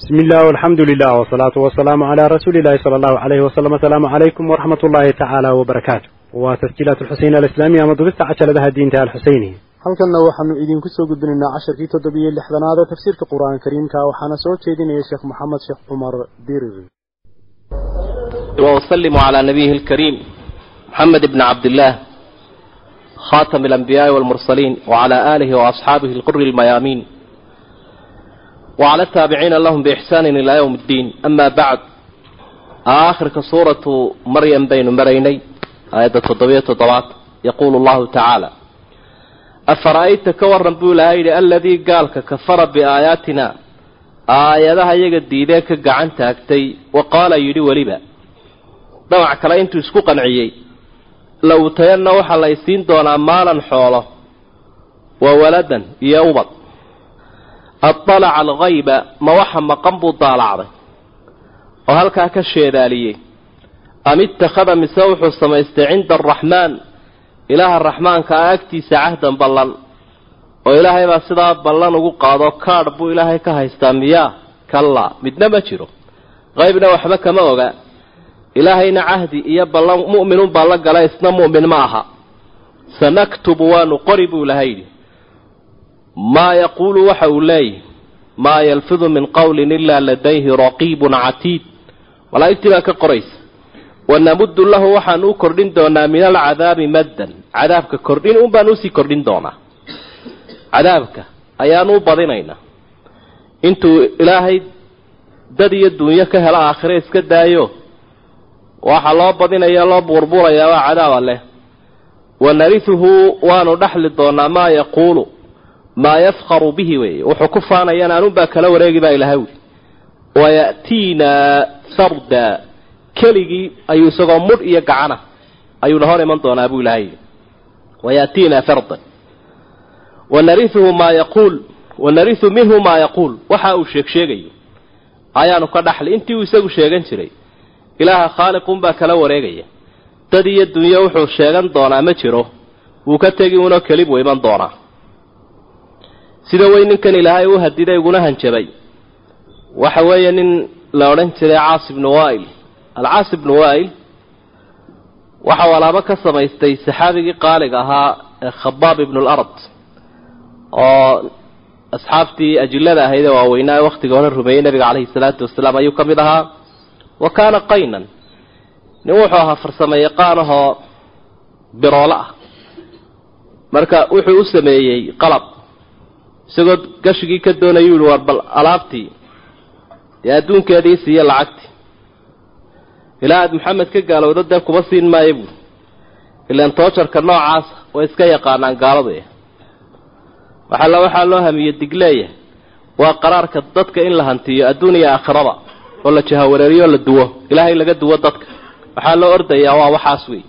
بسم الله والحمد لله والصلاة والسلام على رسول الله صلى الله عليه وسلم السلام عليكم ورحمة الله تعالى وبركاته وتسجيلات الحسين الإسلامية مضبطة عشر لها الدين تعالى الحسيني halkanna waxaanu idinku soo gudbinaynaa casharkii toddobiyo lixdanaad ee tafsiirka qur-aanka kariimka waxaana soo jeedinaya sheekh maxamed sheekh cumar dirir وأسلم على نبيه الكريم محمد بن عبد الله خاتم الأنبياء والمرسلين وعلى آله وأصحابه القر الميامين وعلى التابعين لهم بإحسان إلى يوم الدين أما بعد آخر سورة مريم بين مريني آية التضبية الضبات يقول الله تعالى أفرأيت كورن بولايد الذي قال كفر بآياتنا آياتها يقد ديديك قعنت أكتي وقال يدي ولبا dhinac kale intuu isku qanciyey low tayanna waxaa la ysiin doonaa maalan xoolo wa waladan iyo ubad adalaca alghayba ma waxa maqan buu daalacday oo halkaa ka sheedaaliyey am ittakhada mise wuxuu samaystay cinda araxmaan ilaaha raxmaanka ah agtiisa cahdan ballan oo ilaahay baa sidaa ballan ugu qaado kaadh buu ilaahay ka haystaa miyaa kallaa midna ma jiro qaybna waxba kama oga ilaahayna cahdi iyo ballan mu'minun baa la gala isna mu'min ma aha sanaktubu waanu qori buu ilahay yidhi maa yaquulu waxa uu leeyahy maa yalfidu min qawlin ilaa ladayhi raqiibun catiid malaa'igtii baa ka qoraysa wanamuddu lahu waxaan u kordhin doonaa min alcadaabi maddan cadaabka kordhin un baan u sii kordhin doonaa cadaabka ayaanu u badinaynaa intuu ilaahay dad iyo dunyo ka helo aakhire iska daayo waxaa loo badinaya loo buurbuurayaa waa cadaaba leh wanarihuhu waanu dhexli doonaa maa yaquulu maa yafkaru bihi weeye. Wuxuu ku faanayaan anunbaa kala wareegi baa ilahay wuli waya'tiinaa farda. Keligii ayuu isagoo mudh iyo gacana ayuuna hor iman doonaa buu ilahay waya'tiinaa fardan wanarihuhu maa yaquul. Wanarihu minhu maa yaquul. Waxa uu sheeg sheegayo ayaanu ka dhaxli intii uu isagu sheegan jiray ilaaha khaaliqunbaa kala wareegaya. Dad iyo dunyo wuxuu sheegan doonaa ma jiro. Wuu ka tegi unoo keli buu iman doonaa sida wey ninkan ilaahay u hadiday uguna hanjabay. Waxa weeye nin la odhan jiray caas ibnu wail alcaas ibnu wail waxau alaabo ka samaystay saxaabigii qaaliga ahaa ee khabaab ibnu lard oo asxaabtii ajilada ahayd ee waaweynaa ee wakhtiga hore rumeeyey nabiga caleyhi salaatu wasalaam ayuu ka mid ahaa. Wa kaana qaynan. Nin wuxuu ahaa farsamo yaqaanahoo biroolo ah. Marka wuxuu u sameeyey qalab isagoo gashigii ka doonayuu yihi war bal alaabtii dee adduunkeedii siiye lacagtii. Ilaa aad maxamed ka gaalowdo dee kuma siin maayo buuri ilaan toojarka noocaasa way iska yaqaanaan gaaladu waxaala waxaa loo hamiye digleeya waa qaraarka dadka in la hantiyo adduun iyo aakhiraba oo la jahawareeriyo la duwo. Ilaahay laga duwo dadka. Waxaa loo ordayaa waa waxaas wey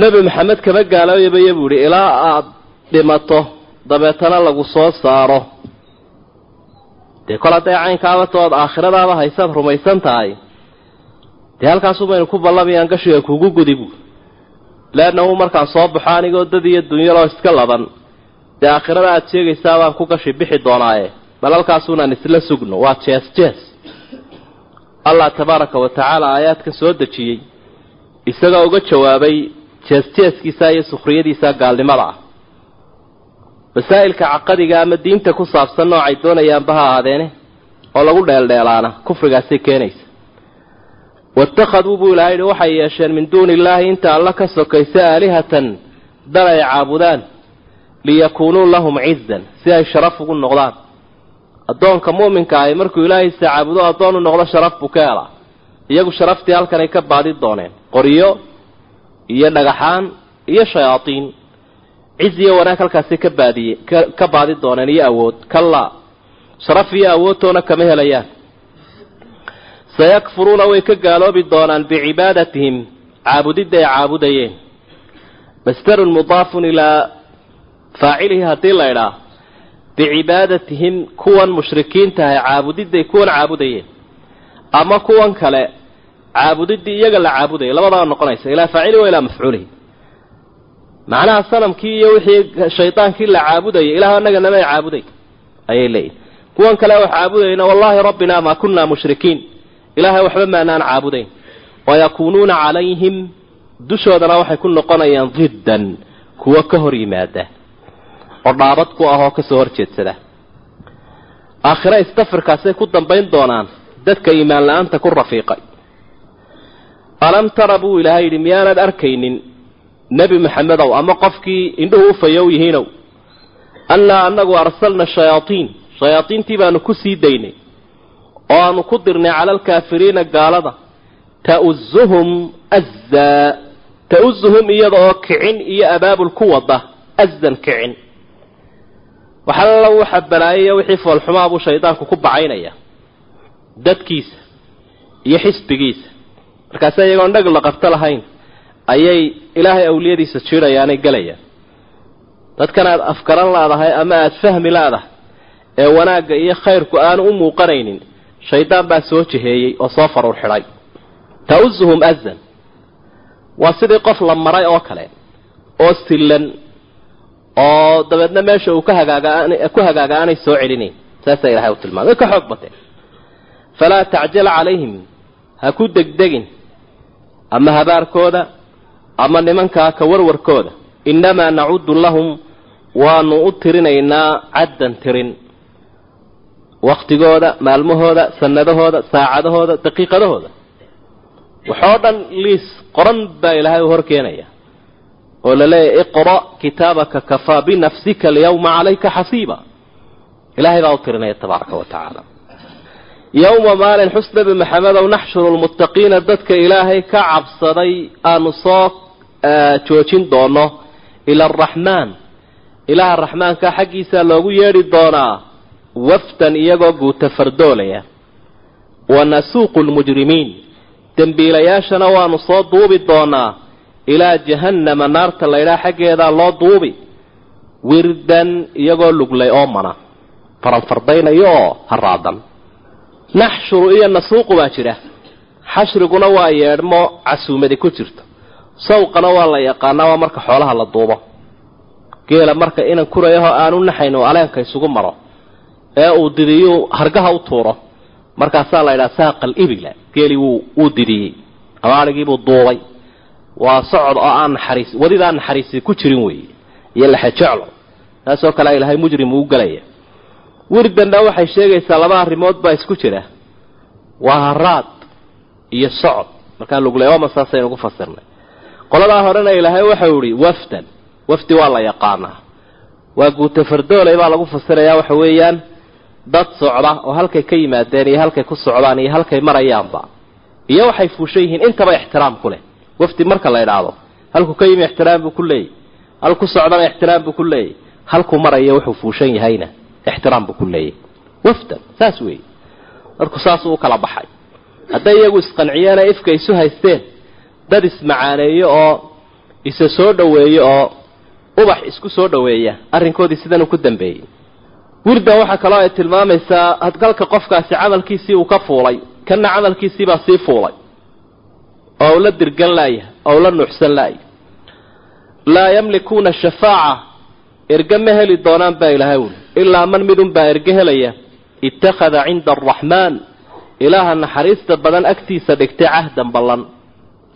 nebi maxamed kama gaalooyabaya buu idhi ilaa aad dhimato dabeetana lagu soo saaro. Dee kol hadday caynkaabata ood aakhiradaaba haysaad rumaysan tahay. Dee halkaasubaynu ku ballamayaan gashiga kugu gudi buui leannahu markaan soo baxo anigoo dad iyo dunyaloo iska laban. Dee aakhirada aad sheegaysaa baan ku gashi bixi doonaaye. Bal halkaasuunaan isla sugno. Waa jees jees. Allah tabaaraka wa tacaala aayaadka soo dejiyey. Isagoo uga jawaabay jees-jeeskiisa iyo sukhriyadiisa gaalnimada ah masaa'ilka caqadiga ama diinta ku saabsan noocay doonayaanba ha ahaadeene oo lagu dheeldheelaana kufrigaasay keenaysa. Waittakhaduu buu ilahay yihi waxay yeesheen min duuni illaahi inta alla ka sokaysa aalihatan dad ay caabudaan liyakuunuu lahum cizan si ay sharaf ugu noqdaan. Addoonka mu'minka ahi markuu ilaahaysa caabudo addoon u noqdo sharaf buu ka helaa. Iyagu sharaftii halkanay ka baadi dooneen qoryo iyo dhagaxaan iyo shayaadiin ciz iyo wanaag halkaasay ka baadiye ka baadi dooneen iyo awood. Kallaa sharaf iyo awoodtoona kama helayaan. Sayakfuruuna way ka gaaloobi doonaan bicibaadatihim caabudidda ay caabudayeen. Masdarun mudaafun ilaa faacilihi haddii la idhaa bicibaadatihim kuwan mushrikiintahay caabudiday kuwan caabudayeen. Ama kuwan kale caabudidii iyaga la caabudaya labadaba noqonaysa ilaa faacili wa ilaa mafcuulihi macnaha sanamkii iyo wixii shaydaankii la caabudayay ilaah anaga namay caabuday ayay leeyihiin kuwan kale wax caabudayna wallaahi rabbinaa maa kunnaa mushrikiin. Ilaahay waxba maanaan caabudayn. Wayakuunuuna calayhim dushoodana waxay ku noqonayaan diddan kuwo ka hor yimaada. Oo dhaabad ku ah oo ka soo hor jeedsada. Aakhire istafirkaasay ku dambayn doonaan dadka iimaan la'aanta ku rafiiqay. Alam tara buu ilaahay yidhi miyaanad arkaynin nebi maxamedow ama qofkii indhuhu u fayow yihiinow annaa annagu arsalna shayaaiin shayaadiintii baanu ku sii daynay oo aanu ku dirnay cala alkaafiriina gaalada. Ta'uzuhum azaa ta'uzuhum iyada oo kicin iyo abaabul ku wada azan kicin. Waxalla waxa balaayaya wixii foolxumaa buu shaydaanku ku bacaynaya dadkiisa iyo xisbigiisa. Markaase iyagoon dhag la qabto lahayn ayay ilaahay awliyadiisa jiidhayaanay gelayaan dadkan aad afgaran laadahay ama aada fahmi laadahay ee wanaagga iyo khayrku aanu u muuqanaynin shaydaan baa soo jiheeyey oo soo faruur xidhay. Ta'uzuhum azan. Waa sidii qof la maray oo kale oo sillan oo dabeedna meesha uu ka hagaaga ku hagaaga aanay soo celinayn saasaa ilahay u tilmaamay. Ka xoog bateen falaa tacjal calayhim. Ha ku degdegin. Ama habaarkooda ama nimankaa ka warwarkooda innamaa nacudu lahum waanu u tirinaynaa caddan tirin. Waktigooda maalmahooda sanadahooda saacadahooda daqiiqadahooda. Waxoo dhan liis qoran baa ilaahay u hor keenaya oo la leeyahy iqra' kitaabaka kafaa binafsika alyawma calayka xasiiba. Ilahay baa u tirinaya tabaaraka wa tacaala. Yowma maalin xus nebi maxamedow naxshuru lmuttaqiina dadka ilaahay ka cabsaday aanu soo joojin doono ila araxmaan ilaaha raxmaanka xaggiisa loogu yeedhi doonaa wafdan iyagoo guuta fardoolaya. Wa nasuuqu lmujrimiin dembiilayaashana waanu soo duubi doonaa ilaa jahannama naarta laydhaa xaggeedaa loo duubi. Wirdan iyagoo luglay oo mana. Faranfardaynayo oo haraadan naxshuru iyo nasuuqu baa jira. Xashriguna waa yeedhmo casuumadi ku jirto sawqana waa la yaqaanaa waa marka xoolaha la duubo. Geela marka inan kurayahoo aanu naxayn oo aleenka isugu maro. Ee uu didiyuu hargaha u tuuro. Markaasaa la yidhaha saaqal ibila. Geelii wuu didiyey. Ama adhigiibuu duubay. Waa socod oo aan naxariis wadidaan naxariisi ku jirin weeye. Iyo laxejeclo taasoo kale ilaahay mujrim uu gelaya wirdanna waxay sheegaysaa laba arrimood baa isku jira. Waa haraad iyo socod. Markaa lugleoma saasaynu ku fasirnay qoladaa horena ilaahay waxau ihi wafdan wafdi waa la yaqaanaa. Waa guuta fardooley baa lagu fasirayaa waxa weeyaan dad socda oo halkay ka yimaadeen iyo halkay ku socdaan iyo halkay marayaanba. Iyo waxay fuushan yihiin intaba ixtiraam ku leh. Wafdi marka la idhaahdo halkuu ka yimi ixtiraam buu ku leeyay. Halku socdana ixtiraam buu ku leeyay. Halkuu maraya wuxuu fuushan yahayna ixtiraam buu ku leeyay. Wafdan saas weeye. Dadku saasuu u kala baxay. Hadday iyagu isqanciyeena ifka isu haysteen dad ismacaaneeyo oo isa soo dhoweeyo oo ubax isku soo dhoweeya arrinkoodii sidan uu ku dambeeyey. Wirdan waxaa kaloo ay tilmaamaysaa hadgalka qofkaasi camalkiisii uu ka fuulay kanna camalkiisiibaa sii fuulay. Oo u la dirgan laaya oo u la nuuxsan laaya. Laa yamlikuuna shafaaca erge ma heli doonaan baa ilaahay wuli ilaa man midunbaa erge helaya ittakhada cinda araxmaan ilaaha naxariista badan agtiisa dhigtay cahdan ballan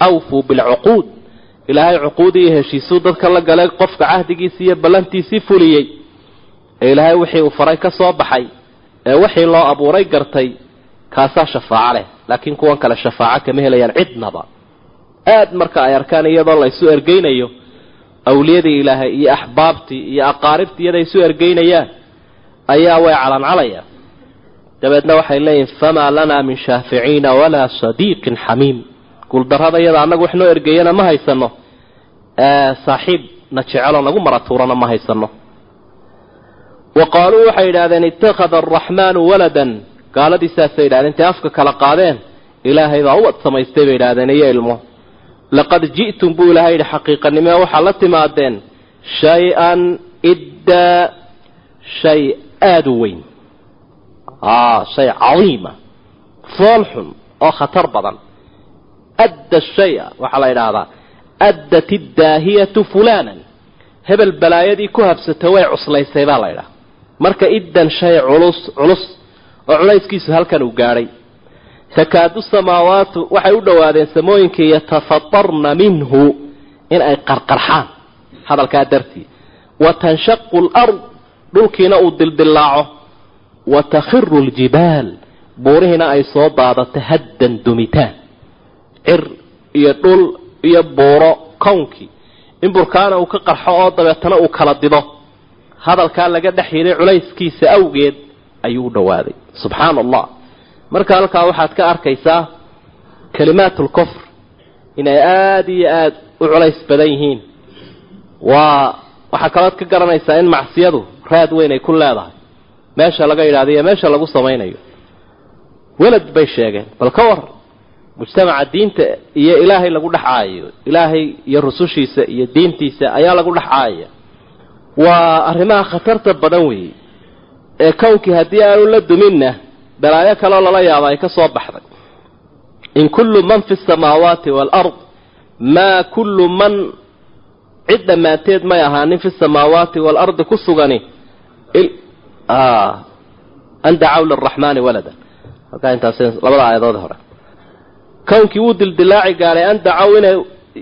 awfuu bilcuquud ilaahay cuquudii iyo heshiisuu dadka la galay qofka cahdigiisii iyo ballantiisii fuliyey ee ilaahay wixii uu faray ka soo baxay ee wixii loo abuuray gartay kaasaa shafaaco leh laakiin kuwan kale shafaaco kama helayaan cidnaba aad marka ay arkaan iyadoo la isu ergeynayo awliyadii ilaahay iyo axbaabtii iyo aqaaribtii iyada isu ergeynayaan ayaa way calancalayaan dabeedna waxay leeyihiin famaa lanaa min shaaficiina walaa sadiiqin xamiim guuldarrada iyada annagu wax noo ergeeyana ma haysano. Saaxiib na jeceloo nagu maratuurana ma haysano. Wa qaaluu waxay yidhahdeen ittakhada araxmaanu waladan. Gaaladii saasay yidhahdeen intay afka kala qaadeen. Ilaahay baa uwad samaystay bay yidhahdeen iyo ilmo. Laqad ji'tum buu ilahay yidhi xaqiiqanimee waxaa la timaadeen. Shay-an iddaa shay aada u weyn shay cadiima. Fool xun oo khatar badan adda shaya waxaa la yidhaahdaa addat iddaahiyatu fulanan hebel balaayadii ku habsata way cuslaysay baa la ydhaha marka iddan shay culus culus oo culayskiisu halkan uu gaadhay takaadu samaawaatu waxay u dhowaadeen samooyinkii yatafatarna minhu in ay qarqarxaan hadalkaa dartii wa tanshaqu lard dhulkiina uu dildillaaco wa takhiru ljibaal buurihiina ay soo daadato haddan dumitaan cir iyo dhul iyo buuro kownkii in burkaana uu ka qarxo oo dabeetana uu kala dido. Hadalkaa laga dhex yiday culayskiisa awgeed ayuu u dhowaaday subxaana allah marka halkaa waxaad ka arkaysaa kalimaat lkufr inay aada iyo aada u culays badan yihiin. Waa waxaa kalood ka garanaysaa in macsiyadu raad weyn ay ku leedahay. Meesha laga yidhahdo iyo meesha lagu samaynayo welad bay sheegeen. Bal ka war mujtamaca diinta iyo ilaahay lagu dhex caayayo ilaahay iyo rusushiisa iyo diintiisa ayaa lagu dhex caayaya waa arrimaha khatarta badan weeye. Ee kownkii haddii aanu la duminna balaayo kaloo lala yaabo ay ka soo baxday. In kullu man fi samaawaati waalard maa kullu man cid dhammaanteed may ahaanin fi samaawaati waalardi ku sugani an dacaw liraxmaani walada. Halkaa intaas labada aayadood hore kownkii wuu dildilaaci gaadhay an dacaw inay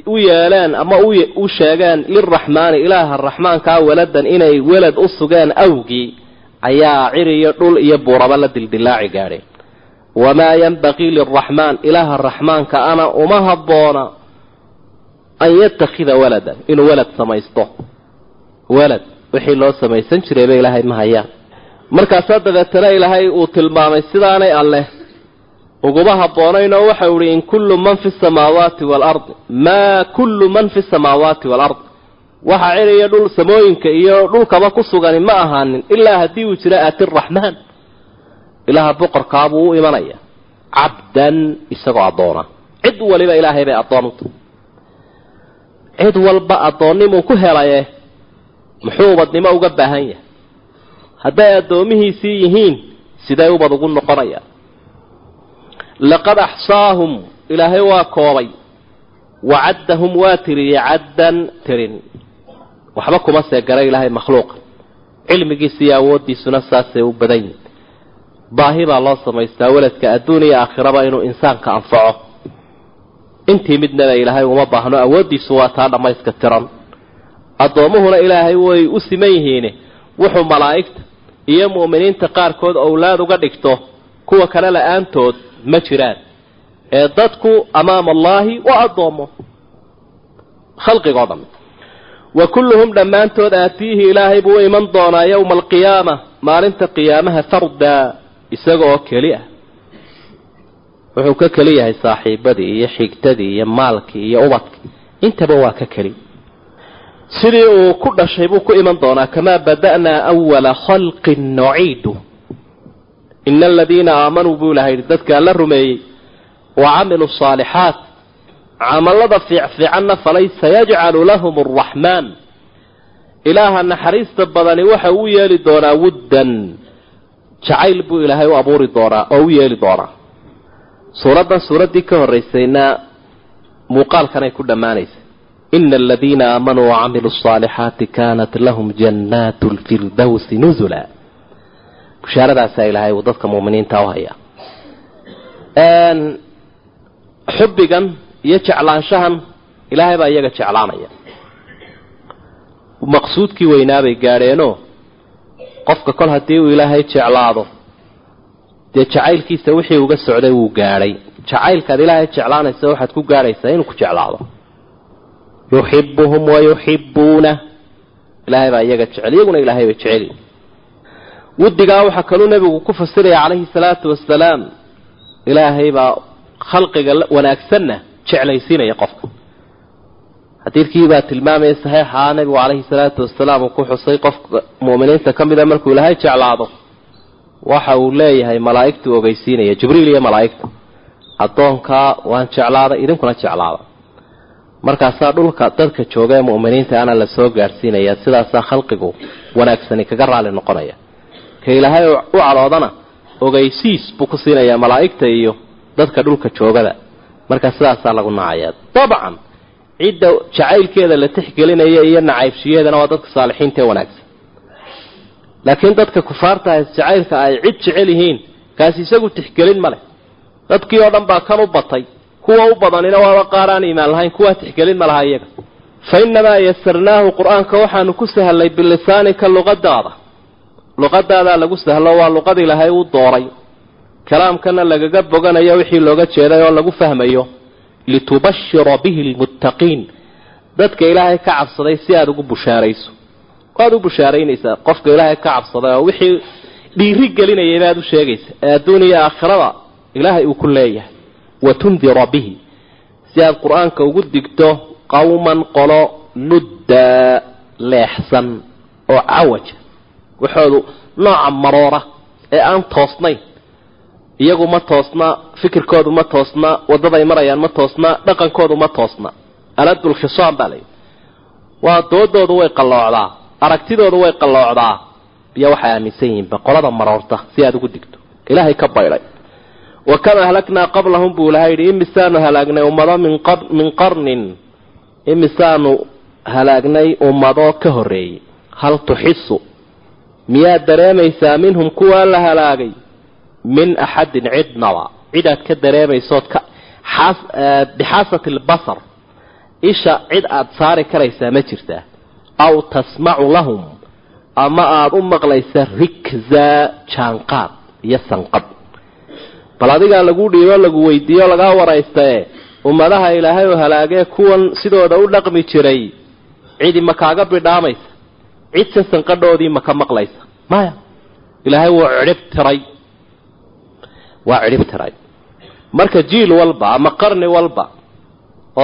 u yeeleen ama u sheegeen liraxmaani ilaaha raxmaankaa waladan inay welad u sugeen awgii ayaa cir iyo dhul iyo buuraba la dildilaaci gaadheen wamaa yanbaqii liraxmaan ilaaha raxmaanka ana uma habboona an yattakhida waladan inuu walad samaysto. Walad wixii loo samaysan jirayba ilaahay ma hayaan. Markaasaa dabeetana ilaahay uu tilmaamay sidaanay alleh uguma habboonaynoo waxau ihi in kullu man fi samaawaati waalardi maa kullu man fi samaawaati waalard waxa ciriyo dhul samooyinka iyo dhulkaba ku sugani ma ahaanin ilaa haddii uu jiro aati raxmaan ilaaha boqorkaabuu u imanaya. Cabdan isagoo addoona. Cid waliba ilaahay bay addoon u tahay. Cid walba addoonnimuu ku helaye muxuu ubadnimo uga baahan yahay? Hadday addoomihiisii yihiin siday ubad ugu noqonayaan laqad axsaahum ilaahay waa koobay wa caddahum waa tiriyey caddan tirin waxba kuma seegara ilaahay makhluuqa cilmigiisa iyo awooddiisuna saasay u badan yihiin baahi baa loo samaystaa weladka adduun iyo aakhiraba inuu insaanka anfaco intii midnaba ilaahay uma baahno awooddiisu waa taa dhammayska tiran addoommuhuna ilaahay way u siman yihiin wuxuu malaa'igta iyo mu'miniinta qaarkood owlaad uga dhigto kuwa kale la'aantood ma jiraan. Ee dadku amaama allaahi waa addoommo khalqigoo dhan wa kulluhum dhammaantood aatiihi ilaahay buu iman doonaa yowma alqiyaama maalinta qiyaamaha fardaa isaga oo keli ah. Wuxuu ka keli yahay saaxiibadii iyo xigtadii iyo maalkii iyo ubadkii. Intaba waa ka keli. Sidii uu ku dhashay buu ku iman doonaa kamaa bada'naa awala khalqin nuciidu ina aladiina aamanuu buu ilahay yidhi dadkaa la rumeeyey wa camiluu saalixaat camallada fiicfiicanna falay sayajcalu lahum araxmaan ilaaha naxariista badani waxa uu yeeli doonaa wuddan jacayl buu ilaahay u abuuri doonaa oo u yeeli doonaa suuraddan suuraddii ka horraysayna muuqaalkanay ku dhammaanaysa ina aladiina aamanuu wacamiluu asaalixaati kaanat lahum jannaatu lfirdowsi nusula bushaaradaasa ilaahay uu dadka muuminiinta u xubbigan iyo jeclaanshahan ilaahay baa iyaga jeclaanaya. Maqsuudkii weynaabay gaadheenoo qofka kol haddii uu ilaahay jeclaado dee jacaylkiisa wixii uga socday wuu gaadhay. Jacaylkaad ilaahay jeclaanaysa waxaad ku gaadhaysaa inuu ku jeclaado. Yuxibuhum wayuxibuuna ilaahay baa iyaga jecel iyaguna ilaahay bay jeceli wuddigaa waxaa kaluu nebigu ku fasiraya calayhi salaatu wasalaam ilaahay baa khalqiga wanaagsanna jeclaysiinaya qofka. Xadiidkii baa tilmaamaya saxiixaa nebigu calayhi salaatu wasalaam uu ku xusay qofka mu'miniinta ka mida markuu ilaahay jeclaado. Waxa uu leeyahay malaa'igtuu ogeysiinaya jibriil iyo malaa'igta addoonkaa waan jeclaaday idinkuna jeclaada. Markaasaa dhulka dadka jooga ee mu'miniinta ana la soo gaadhsiinaya sidaasaa khalqigu wanaagsani kaga raali noqonaya ka ilaahay u caloodana ogeysiis buu ku siinayaa malaa'igta iyo dadka dhulka joogada. Markaa sidaasaa lagu nacayaa dabcan cidda jacaylkeeda la tixgelinaya iyo nacaybshiyeedana waa dadka saalixiinta ee wanaagsan. Laakiin dadka kufaarta ah jacaylka ay cid jecel yihiin kaasi isagu tixgelin ma leh. Dadkii oo dhan baa kan u batay kuwa u badanina waaba qaar aan iimaan lahayn kuwaa tixgelin ma laha iyaga. Fa innamaa yasarnaahu qur'aanka waxaanu ku sahlay bilisaanika luqadaada luqadaadaa lagu sahlo waa luqad ilaahay uu dooray. Kalaamkana lagaga boganayo wixii looga jeeday oo lagu fahmayo litubashira bihi lmuttaqiin. Dadka ilaahay ka cabsaday si aada ugu bushaarayso. Waad u bushaaraynaysaa qofka ilaahay ka cabsaday oo wixii dhiiri gelinayay baad u sheegaysa. Ee adduun iyo aakhirada ilaahay uu ku leeyahay. Wa tundira bihi. Si aad qur'aanka ugu digto qowman qolo nuddaa leexsan oo cawaja waxoodu nooca maroora ee aan toosnayn. Iyagu ma toosna fikirkoodu ma toosna waddaday marayaan ma toosna dhaqankoodu ma toosna. Aladulkhisaam baa layidhi waa doodoodu way qalloocdaa aragtidoodu way qalloocdaa. Iyo waxay aaminsan yihiin boqolada maroorta si aada ugu digto. Ilaahay ka baydhay. Wa kam ahlaknaa qablahum buu ilahay yidhi imisaanu halaagnay ummado min qarnin. Imisaanu halaagnay ummado ka horreeyey hal tuxisu miyaad dareemaysaa minhum kuwaa la halaagay? Min axadin cidnaba cidaad ka dareemaysood ka bixaasati albasar isha cid aada saari karaysaa ma jirtaa aw tasmacu lahum ama aada u maqlaysa rikza jaanqaad iyo sanqad. Bal adigaa lagu dhiibo lagu weydiiyo lagaa waraystae ummadaha ilaahay oo halaagee kuwan sidooda u dhaqmi jiray cidi ma kaaga bidhaamaysa cidse sanqadhoodii ma ka maqlaysa. Maya. Ilaahay wuu cidhib tiray. Waa cidhib tiray. Marka jiil walba ama qarni walba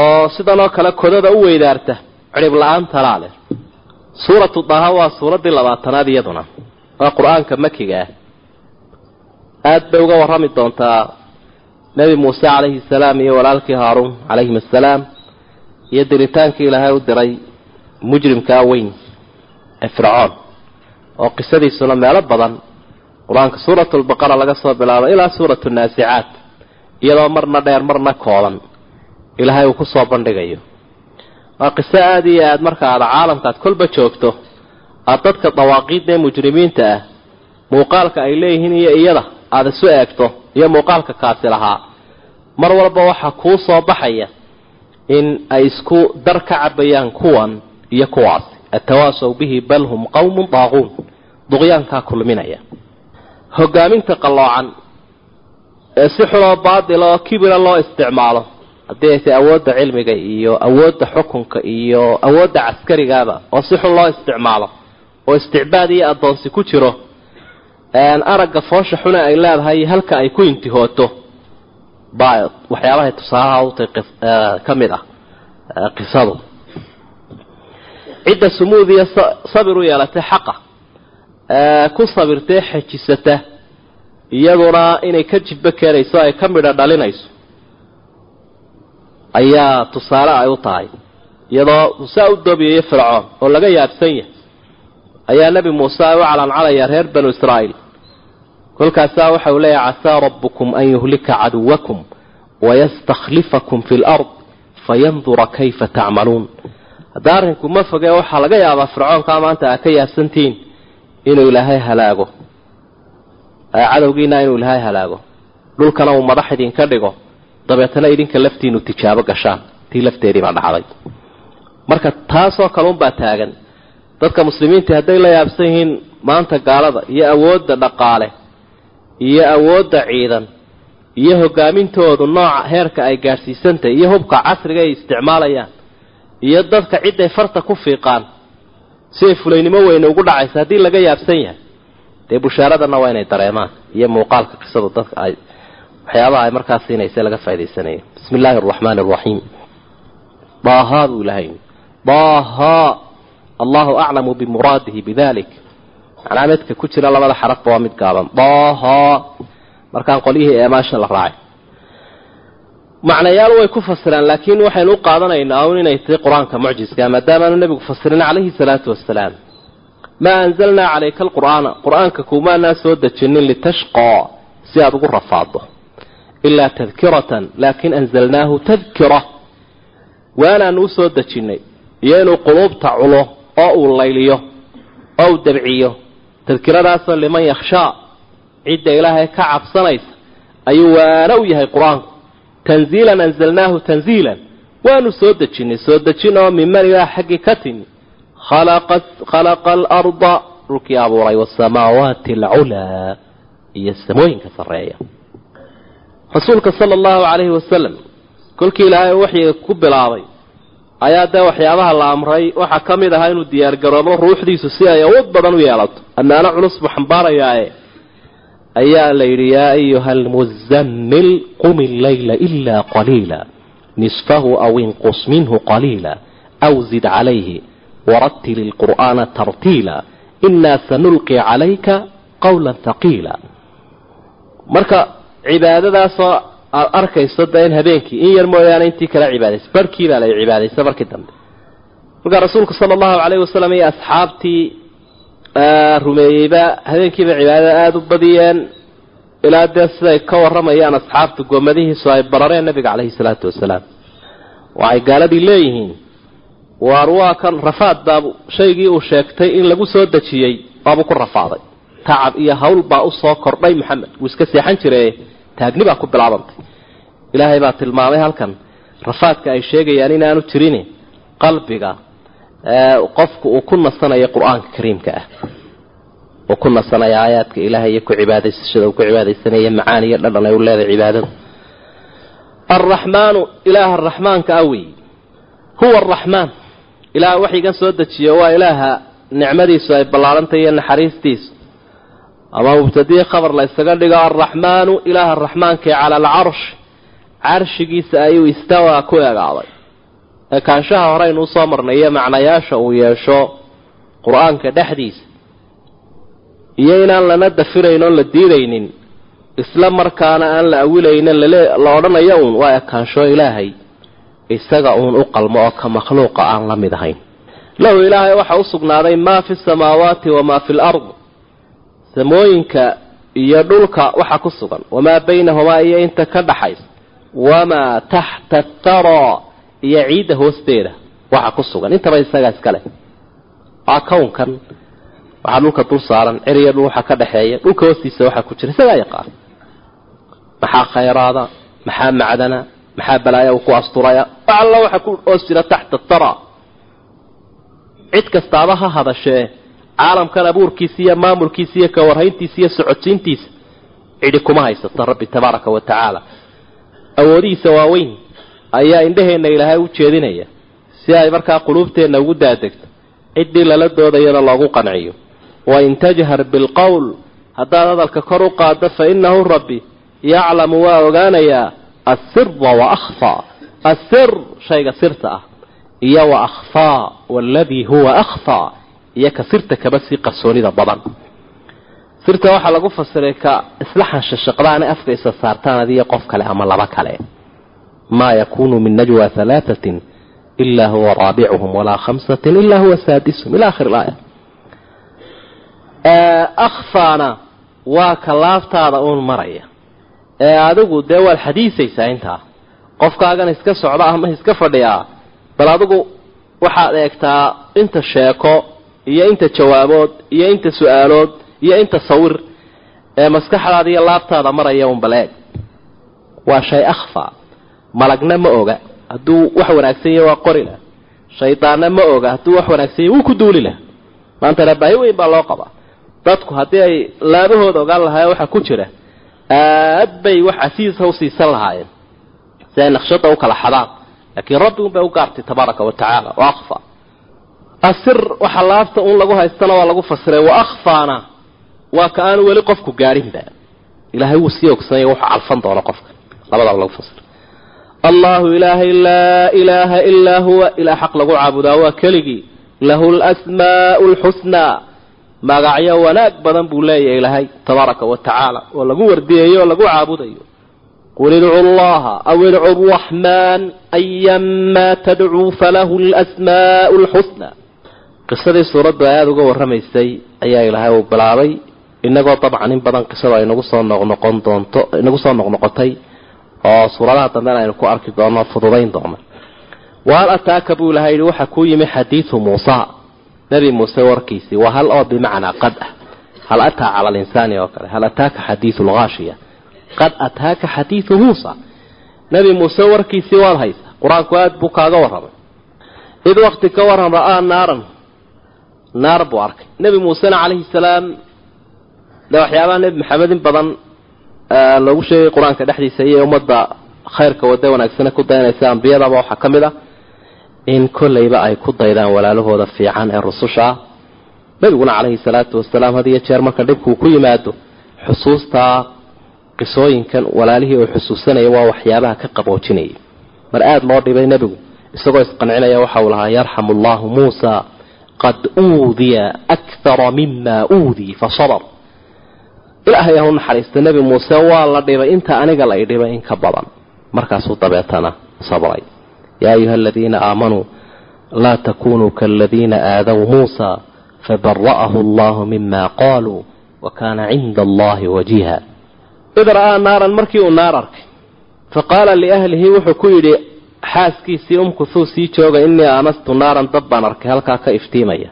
oo sidan oo kale kodada u weydaarta cidhib la'aan talaale suuratu daha waa suuraddii labaatanaad iyaduna. Waa qur'aanka makiga. Ah aada bay uga warrami doontaa nebi muuse calayhi salaam iyo walaalkii haaruun calayhim assalaam iyo diritaankii ilaahay u diray mujrimkaa weyn fircoon oo qisadiisuna meelo badan qur'aanka suuratu lbaqara laga soo bilaabo ilaa suuratu naasicaat iyadoo marna dheer marna kooban ilaahay uu ku soo bandhigayo. Waa qiso aada iyo aada marka aada caalamkaad kolba joogto aada dadka dawaaqiidda ee mujrimiinta ah muuqaalka ay leeyihiin iyo iyada aada isu eegto iyo muuqaalka kaasi lahaa mar walba waxaa kuu soo baxaya in ay isku dar ka cabayaan kuwan iyo kuwaasi atawaasaw bihi bal hum qawmun daaquun duqyaankaa kulminaya hogaaminta qalloocan ee si xunoo baadila oo kibira loo isticmaalo haddii ay tay awoodda cilmiga iyo awoodda xukunka iyo awoodda caskarigaaba oo si xun loo isticmaalo oo isticbaad iyo addoonsi ku jiro aragga foosha xune ay leedahay halka ay ku intihooto baa waxyaabahay tusaalaha utay ka mid ah qisadu cidda sumuud iyo sabir u yeelatay xaqa ku sabirtee xejisata iyaduna inay ka jibbo keenayso ay ka midho dhalinayso ayaa tusaale ay u tahay. Iyadoo muuse u doobiyayo fircoon oo laga yaabsan yahay ayaa nebi muuse ay u calancalayaa reer banu israa'iil. Kolkaasaa waxa uu leeyahay casaa rabbukum an yuhlika caduwakum wayastakhlifakum fi lard fayandura kayfa tacmaluun hadda arrinku ma foge waxaa laga yaabaa fircoonkaa maanta aa ka yaabsantihiin inuu ilaahay halaago. Cadowgiina inuu ilaahay halaago. Dhulkana uu madax idinka dhigo. Dabeetana idinka laftiinu tijaabo gashaan. Tii lafteediibaa dhacday. Marka taasoo kale unbaa taagan. Dadka muslimiinta hadday la yaabsan yihiin maanta gaalada iyo awoodda dhaqaale iyo awoodda ciidan iyo hogaamintoodu nooca heerka ay gaadhsiisantahay iyo hubka casriga ay isticmaalayaan iyo dadka ciday farta ku fiiqaan. Siday fulaynimo weyne ugu dhacaysa haddii laga yaabsan yahay dee bushaaradana waa inay dareemaan iyo muuqaalka qisadu dadka ay waxyaabaha ay markaas siinaysa laga faaidaysanaya bismi illaahi araxmaani araxiim daahaa buu ilahay daahaa allahu aclamu bimuraadihi bidalik macnaa midka ku jira labada xarafba waa mid gaaban. Daahaa markaan qolyihii eemaasha la raacay macnayaal way ku fasiraan laakiin waxaynu u qaadanaynaa un inay tahay qur'aanka mucjiska maadaamaanu nebigu fasirin calayhi salaatu wasalaam maa anzalnaa calayka alqur'aana qur'aanka kumaanaa soo dejinin litashqaa si aada ugu rafaado ilaa tadkiratan laakin anzalnaahu tadkira waanaanu u soo dejinnay iyo inuu quluubta culo oo uu layliyo oo uu dabciyo. Tadkiradaasoo liman yakhshaa cidda ilaahay ka cabsanaysa ayuu waana u yahay qur'aanku tanziilan anzalnaahu tanziilan. Waanu soo dejinay soo dejin oo miman ilaah xaggii ka timi. Khalaqa alarda dhulkii abuuray wasamaawaati alculaa iyo samooyinka sarreeya. Rasuulka sala allahu calayhi wasalam kolkii ilaahay waxyiga ku bilaabay ayaa dee waxyaabaha la amray waxaa ka mid ahaa inuu diyaargaroobo ruuxdiisu si ay awood badan u yeelato. Ammaano culus buu xambaarayaae ayaa la yidhi yaa ayuha almuzammil qum illayla ilaa qaliila nisfahu aw inqus minhu qaliila aw zid calayhi warattil ilqur'aana tartiila inaa sanulqi calayka qawla haqiila marka cibaadadaasoo aada arkayso da in habeenkii in yar mooyaane intii kala cibaadaysa barhkii baa la cibaadaysa markii dambe. Markaa rasuulku sala allahu calayhi wasalam iyo asxaabtii rumeeyeyba. Habeenkiiba cibaadada aada u badiyeen. Ilaa dee siday ka warramayaan asxaabta goomadihiisu ay barareen nabiga caleyhi salaatu wasalaam. Waxay gaaladii leeyihiin. Waar waa kan rafaad baabu shaygii uu sheegtay in lagu soo dejiyey waabuu ku rafaaday. Tacab iyo hawl baa u soo kordhay maxamed wuu iska seexan jire taagni baa ku bilaabantay. Ilaahay baa tilmaamay halkan. Rafaadka ay sheegayaan inaanu jirin qalbiga qofku uu ku nasanayo qur'aanka kariimka ah. Uu ku nasanaya aayaadka ilaahay iyo ku cibaadaysashada uu ku cibaadaysanaya macaan iyo dhadhan ay u leedahay cibaadada. Alraxmaanu ilaaha araxmaanka ah wey huwa araxmaan ilaah waxyigan soo dejiyo waa ilaaha nicmadiisu ay ballaarantay iyo naxariistiisu. Ama mubtadii khabar la ysaga dhigo alraxmaanu ilaaha araxmaankae cala alcarsh carshigiisa ayuu istawaa ku egaaday ekaanshaha horeynu u soo marnay iyo macnayaasha uu yeesho qur'aanka dhexdiisa iyo inaan lana dafirayn oon la diidaynin isla markaana aan la awilaynin la odhanayo uun waa ekaansho ilaahay isaga uun u qalmo oo ka makhluuqa aan la mid ahayn. Lahu ilaahay waxaa u sugnaaday maa fi samaawaati wamaa fi lard samooyinka iyo dhulka waxa ku sugan wamaa baynahumaa iyo inta ka dhaxaysa wamaa taxta tara iyo ciidda hoosteeda waxa ku sugan. Intaba isagaa iskale. Waa kownkan. Waxaa dhulka dul saaran ceriya dhul waxa ka dhexeeya dhulka hoostiisa waxaa ku jira. Isagaa yaqaan. Maxaa khayraada? Maxaa macdana? Maxaa balaaya uu ku asturaya? Alla waxa ku hoos jira taxta tara. Cid kastaaba ha hadashee caalamkan abuurkiisa iyo maamulkiisa iyo kawarhayntiisa iyo socodsiintiisa cidhi kuma haysata rabbi tabaaraka wa tacaala. Awoodihiisa waaweyn ayaa indhaheenna ilaahay u jeedinaya si ay markaa quluubteenna ugu daadegto. Ciddii lala doodayana loogu qanciyo. Wain tajhar bilqowl haddaad hadalka kor u qaaddo fa innahu rabbi yaclamu waa ogaanayaa assira wa akhfaa assir shayga sirta ah iyo wa akhfaa waaladii huwa akhfaa iyo ka sirta kaba sii qarsoonida badan. Sirta waxaa lagu fasiray ka isla xanshashaqdaana afka isa saartaan adiyo qof kale ama laba kale maa yakunu min najwa halaatatin ilaa huwa raabicuhum walaa khamsatin ilaa huwa saadisuhum ila akhir ilaaya akhfaana waa ka laaftaada uun maraya ee adigu dee waad xadiisaysaa intaa qofkaagan iska socda ama iska fadhiyaa bal adigu waxaad eegtaa inta sheeko iyo inta jawaabood iyo inta su'aalood iyo inta sawir ee maskaxdaada iyo laabtaada maraya un bal eeg waa shay akhfa malagna ma oga. Hadduu wax wanaagsan yahy waa qori lah shaydaanna ma oga. Hadduu wax wanaagsan yahy wuu ku duuli lah maantana baahi weyn baa loo qabaa. Dadku haddii ay laabahooda ogaan lahaayeen waxaa ku jira aad bay wax casiisa usiisan lahaayeen. Si ay naqshada u kala xadaan. Laakiin rabbi un bay u gaartay tabaaraka wa tacaala. Wa akhfa. Asir waxa laabta un lagu haystana waa lagu fasiray wa akhfaana. Waa ka aanu weli qofku gaadhinba ilaahay wuu sii ogsanaya wuxuu calfan doono qofka. Labadaba lagu fasiray allahu ilaahay laa ilaaha ilaa huwa. Ilaa xaq lagu caabudaa waa keligii. Lahu lasmaau lxusnaa magacyo wanaag badan buu leeyahay ilaahay tabaaraka wa tacaala oo lagu wardiyayo oo lagu caabudayo. Qul idcu llaha aw idcu raxmaan ayamaa tadcuu falahu lasmaau lxusna qisadii suuraddu ay aada uga warramaysay ayaa ilaahay uu bilaabay inagoo dabcan in badan qisadu ay nagu soo noqnoqon doonto inagu soo noqnoqotay oo suuradaha dambena aynu ku arki doono fududayn doono wahal ataaka buu ilahay yihi waxaa kuu yimi xadiidu muusa. Nebi muuse warkiisii waa hal oo bimacnaa qad ah. Hal ataa cala alinsaani oo kale hal ataaka xadiidu lgaashiya qad ataaka xadiidu muusa. Nebi muuse warkiisii waad haysaa qur'aanku aada buu kaaga warramay. Id wakti ka waran ra'aa naaran. Naar buu arkay. Nebi muusena calayhi salaam de waxyaabaha nebi maxamed in badan loogu sheegay qur'aanka dhexdiisa iyo ummadda khayrka wada wanaagsane ku dayanaysa ambiyadaba waxaa ka mid ah in kollayba ay ku daydaan walaalahooda fiican ee rususha. Ah nebiguna calayhi salaatu wasalaam had iyo jeer marka dhibkuu ku yimaado xusuustaa qisooyinkan walaalihii uu xusuusanaya waa waxyaabaha ka qaboojinayay. Mar aada loo dhibay nebigu isagoo isqancinaya waxa uu lahaa yarxamu allahu muusa qad uudiya akthara mima uudii fasabr ilaahay ha u naxariista nebi muuse waa la dhibay. Inta aniga la idhibay in ka badan. Markaasuu dabeetana sabray. Yaa ayuha aladiina aamanuu laa takunuu kaaladiina aadaw muusa fabara'ahu allahu mima qaaluu wa kaana cinda allahi wajiha id ra'aa naaran markii uu naar arkay faqaala liahlihi wuxuu ku yidhi xaaskiisii umkuthuu sii jooga innii aanastu naaran dab baan arkay halkaa ka iftiimaya.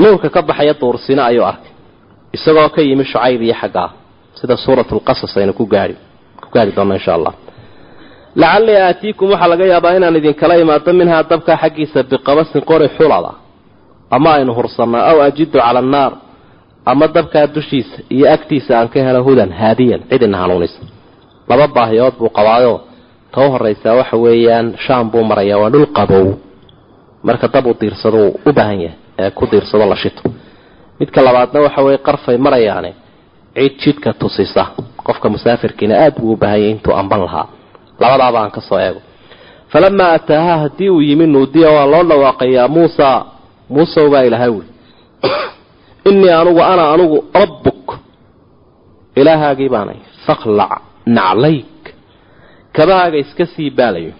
Nuurka ka baxaya duursina ayuu arkay isagoo ka yimi shucayb iyo xaggaa sida suurat lqasas aynu ku gaai ku gaari doonno insha allah. Lacallii aatiikum waxaa laga yaabaa inaan idinkala imaado minhaa dabkaa xaggiisa biqabasin qori xulada ama aynu hursanno aw ajidu cala annaar ama dabkaa dushiisa iyo agtiisa aan ka helo hudan haadiyan cidina hanuunisa laba baahiyood buu qabaayo ta u horraysaa waxa weeyaan shaam buu marayaa waa dhul qabow. Marka dab uu diirsado u baahan yahay ee ku diirsado la shito midka labaadna waxa weeye qarfay marayaane cid jidka tusisa. Qofka musaafirkiina aada buu u baahan yahay intuu amban lahaa. Labadaaba aan ka soo eego. Falamaa ataaha haddii uu yimi nuudiya waa loo dhawaaqayaa muusa muusow baa ilahay wuli innii anugu ana anugu rabbuk ilaahaagii baanay fakhlac naclayk kabahaaga iska sii baalayo.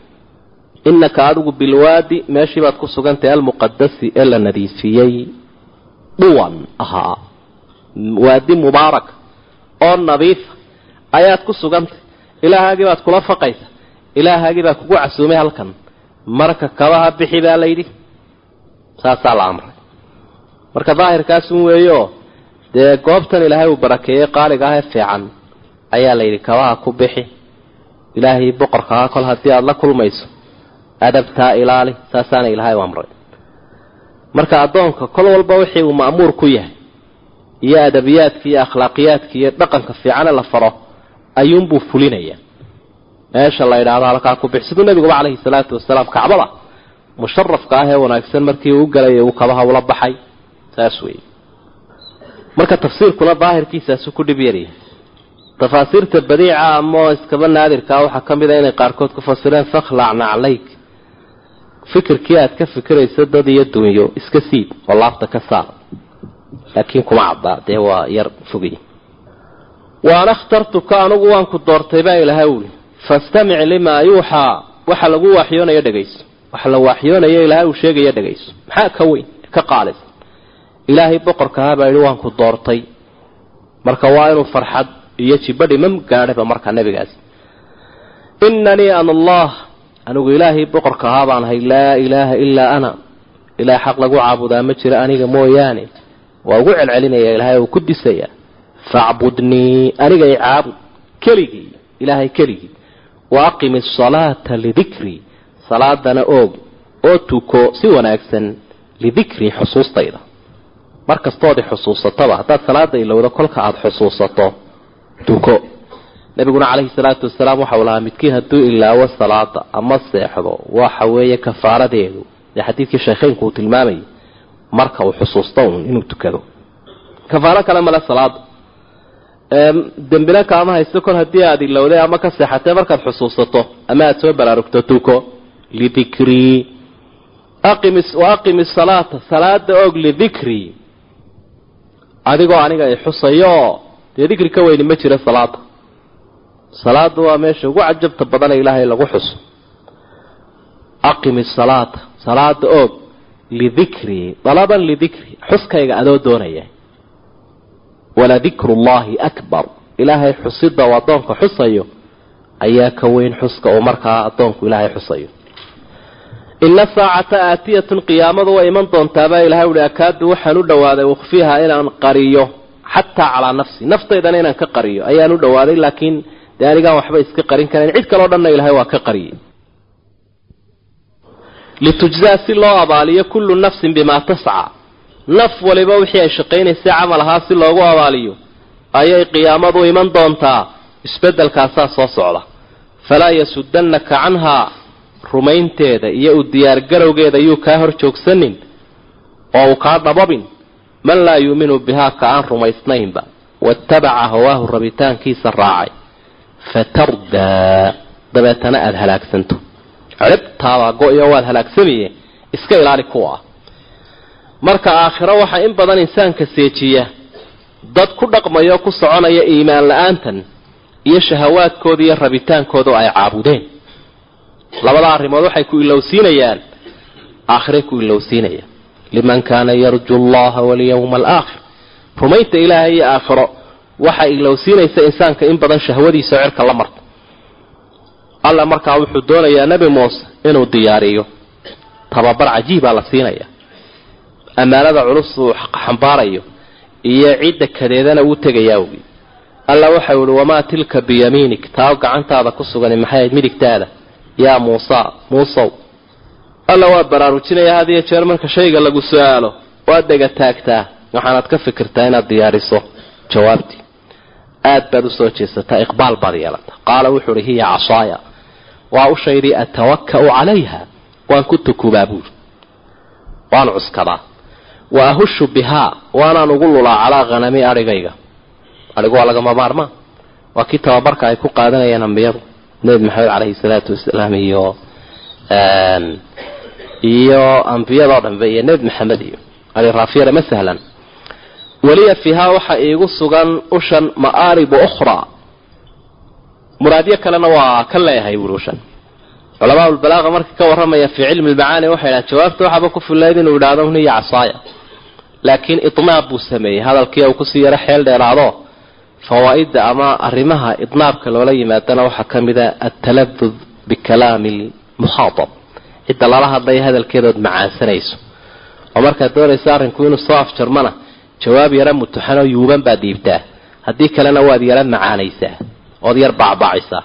Innaka adigu bilwaadi meeshii baad ku sugantahay almuqadasi ee la nadiifiyey dhuwan. Ahaa waadi mubaarak. Oo nadiifa ayaad ku sugantay ilaahaagii baad kula faqaysa. Ilaahaagii baa kugu casuumay halkan. Marka kabaha bixi baa layidhi. Saasaa la amray. Marka daahirkaasun weeyo dee goobtan ilaahay uu barakeeyey qaaliga ah ee fiican ayaa layidhi kabaha ku bixi. Ilaahay boqorkaa kol haddii aada la kulmayso adabtaa ilaali. Saasaana ilaahay u amray marka addoonka kol walba wixii uu ma'muur ku yahay iyo adabiyaadki iyo akhlaaqiyaadki iyo dhaqanka fiicane la faro ayuunbuu fulinaya meesha la yidhaahdo halkaa ku bix siduu nabiguba calayhi salaatu wasalaam kacbada musharafka ah ee wanaagsan markii uu galaya uu kabaha ula baxay. Saas weeye. Marka tafsiirkuna daahirkiisaasu ku dhib yaryahay tafaasiirta badiica ama iskaba naadirkaa waxaa ka mid a inay qaarkood ku fasireen fakhlac naclayk fikirkii aad ka fikirayso dad iyo dunyo iska siid oo laabta ka saar. Laakiin kuma caddaa dee waa yar fogay waana akhtartuka anugu waan ku doortay baa ilaahay uli fastamic limaa yuuxaa waxa lagu waaxyoonayo dhegayso waxa la waaxyoonayo ilaahay uu sheegaya dhegayso maxaa ka weyn? Ka qaalis. Ilaahay boqorkahaa baa yidhi waan ku doortay. Marka waa inuu farxad iyo jibadhi ma gaadhaba markaa nebigaasi. Inanii ana allah anigu ilaahay boqorka ahaa baan ahay laa ilaaha ilaa ana. Ilaah xaq lagu caabudaa ma jiro aniga mooyaane. Waa ugu celcelinaya ilaahay uu ku disaya facbudnii aniga i caabud keligii ilaahay keligii. Wa aqimi asalaata lidikrii salaadana oog oo tuko si wanaagsan lidikrii xusuustayda. Mar kastood i xusuusataba haddaad salaada ilowda kolka aada xusuusato tuko nabiguna calayhi salaatu wasalaam waxau lahaa midkiin hadduu ilaawo salaada ama seexdo waxa weeye kafaaradeedu. Dee xadiidkii sheekheynku uu tilmaamayay marka uu xusuusto un inuu tukado. Kafaaro kale male salaada dembina kaama haysto kol haddii aada ilowday ama ka seexatay markaad xusuusato ama aada soo baraarugto tuko. Lidikrii wa aqimi salaata salaada og lidikrii adigoo aniga i xusayo dee dikri ka weyni ma jiro salaada salaada waa meesha ugu cajabta badane ilaahay lagu xuso. Aqimi salaata salaada oog lidikrii dalaban lidikri xuskayga adoo doonaya. Waladikru llahi akbar. Ilaahay xusida uu addoonka xusayo ayaa ka weyn xuska uu markaa addoonku ilaahay xusayo. Ina saacata aatiyatun qiyaamadu way iman doontaabaa ilahay uhi akaadu waxaan u dhowaaday ukhfiiha inaan qariyo xataa calaa nafsi. Naftaydana inaan ka qariyo ayaan u dhawaaday laakiin dee anigaan waxba iska qarin karayn cid kaleo dhanna ilaahay waa ka qariyey litujzaa si loo abaaliyo kullu nafsin bimaa tasca. Naf waliba wixii ay shaqaynaysay camal ahaa si loogu abaaliyo ayay qiyaamadu iman doontaa. Isbeddelkaasaa soo socda. Falaa yasudannaka canhaa rumaynteeda iyo u diyaargarowgeeda yuu kaa hor joogsanin oo uu kaa dhababin man laa yuuminu bihaa ka aan rumaysnaynba. Waatabaca hawaahu rabitaankiisa raacay fatardaa dabeetana aada halaagsanto ciribtaabaa go-yo waad halaagsamaye iska ilaali kuwa ah marka aakhiro waxaa in badan insaanka seejiya dad ku dhaqmayo ku soconaya iimaan la'aantan iyo shahawaadkooda iyo rabitaankooda ay caabudeen labada arrimood waxay ku ilowsiinayaan aakhiray ku ilowsiinayaan liman kaana yarju allaha walyawma alaakhir rumaynta ilaahay iyo aakhiro waxay ilowsiinaysa insaanka in badan shahwadiisa cirka la marta alla markaa wuxuu doonayaa nebi muuse inuu diyaariyo. Tababar cajiibaa la siinaya ammaanada culus uu xambaarayo iyo cidda kadeedana uu tegayaa ogi. Alla waxau ihi wamaa tilka biyamiinik? Taa gacantaada ku sugani maxay ahayd midigtaada? Yaa muusa muusow. Alla waa baraarujinaya had iyo jeer marka shayga lagu su'aalo. Waad dhega taagtaa. Waxaanaad ka fikirtaa inaad diyaariso. Jawaabtii aad baad u soo jeesataa iqbaal baad yeelata. Qaala wuxuu uhi hiya casaaya waa u shaydii atawaka'u calayha. Waan ku tukubaa buuri waan cuskadaa. Wa ahushu bihaa waanaan ugu lulaa calaa hanami adhigayga adhigu waa lagama maarmaa waa kii tababarka ay ku qaadanayeen ambiyadu nebi maxamed caleyhi salaatu wasalaam iyo iyo ambiyadoo dhanbe iyo nebi maxamed iyo. Aliraafiyada ma sahlan weliya fiihaa waxaa iigu sugan ushan ma'aaribu ukhraa muraadyo kalena waa ka leeyahay buuri ushan. Culamaa ulbalaaqa marka ka warramaya fii cilmi lmacaani waxay dhahan jawaabta waxaaba ku fillayd inuu idhaahdo hniya casaaya laakiin idnaab buu sameeyey hadalkii uu ku sii yaro xeel dheeraado fawaa'idda ama arrimaha idnaabka loola yimaadana waxaa ka mid a altaladud bikalaami lmukhaatab cidda lala hadlaya hadalkeedaod macaansanayso oo markaad doonaysa arrinku inuu soo afjarmana jawaab yara mutuxanoo yuuban baad dhiibtaa haddii kalena waad yara macaanaysaa ood yar bacbaacisaa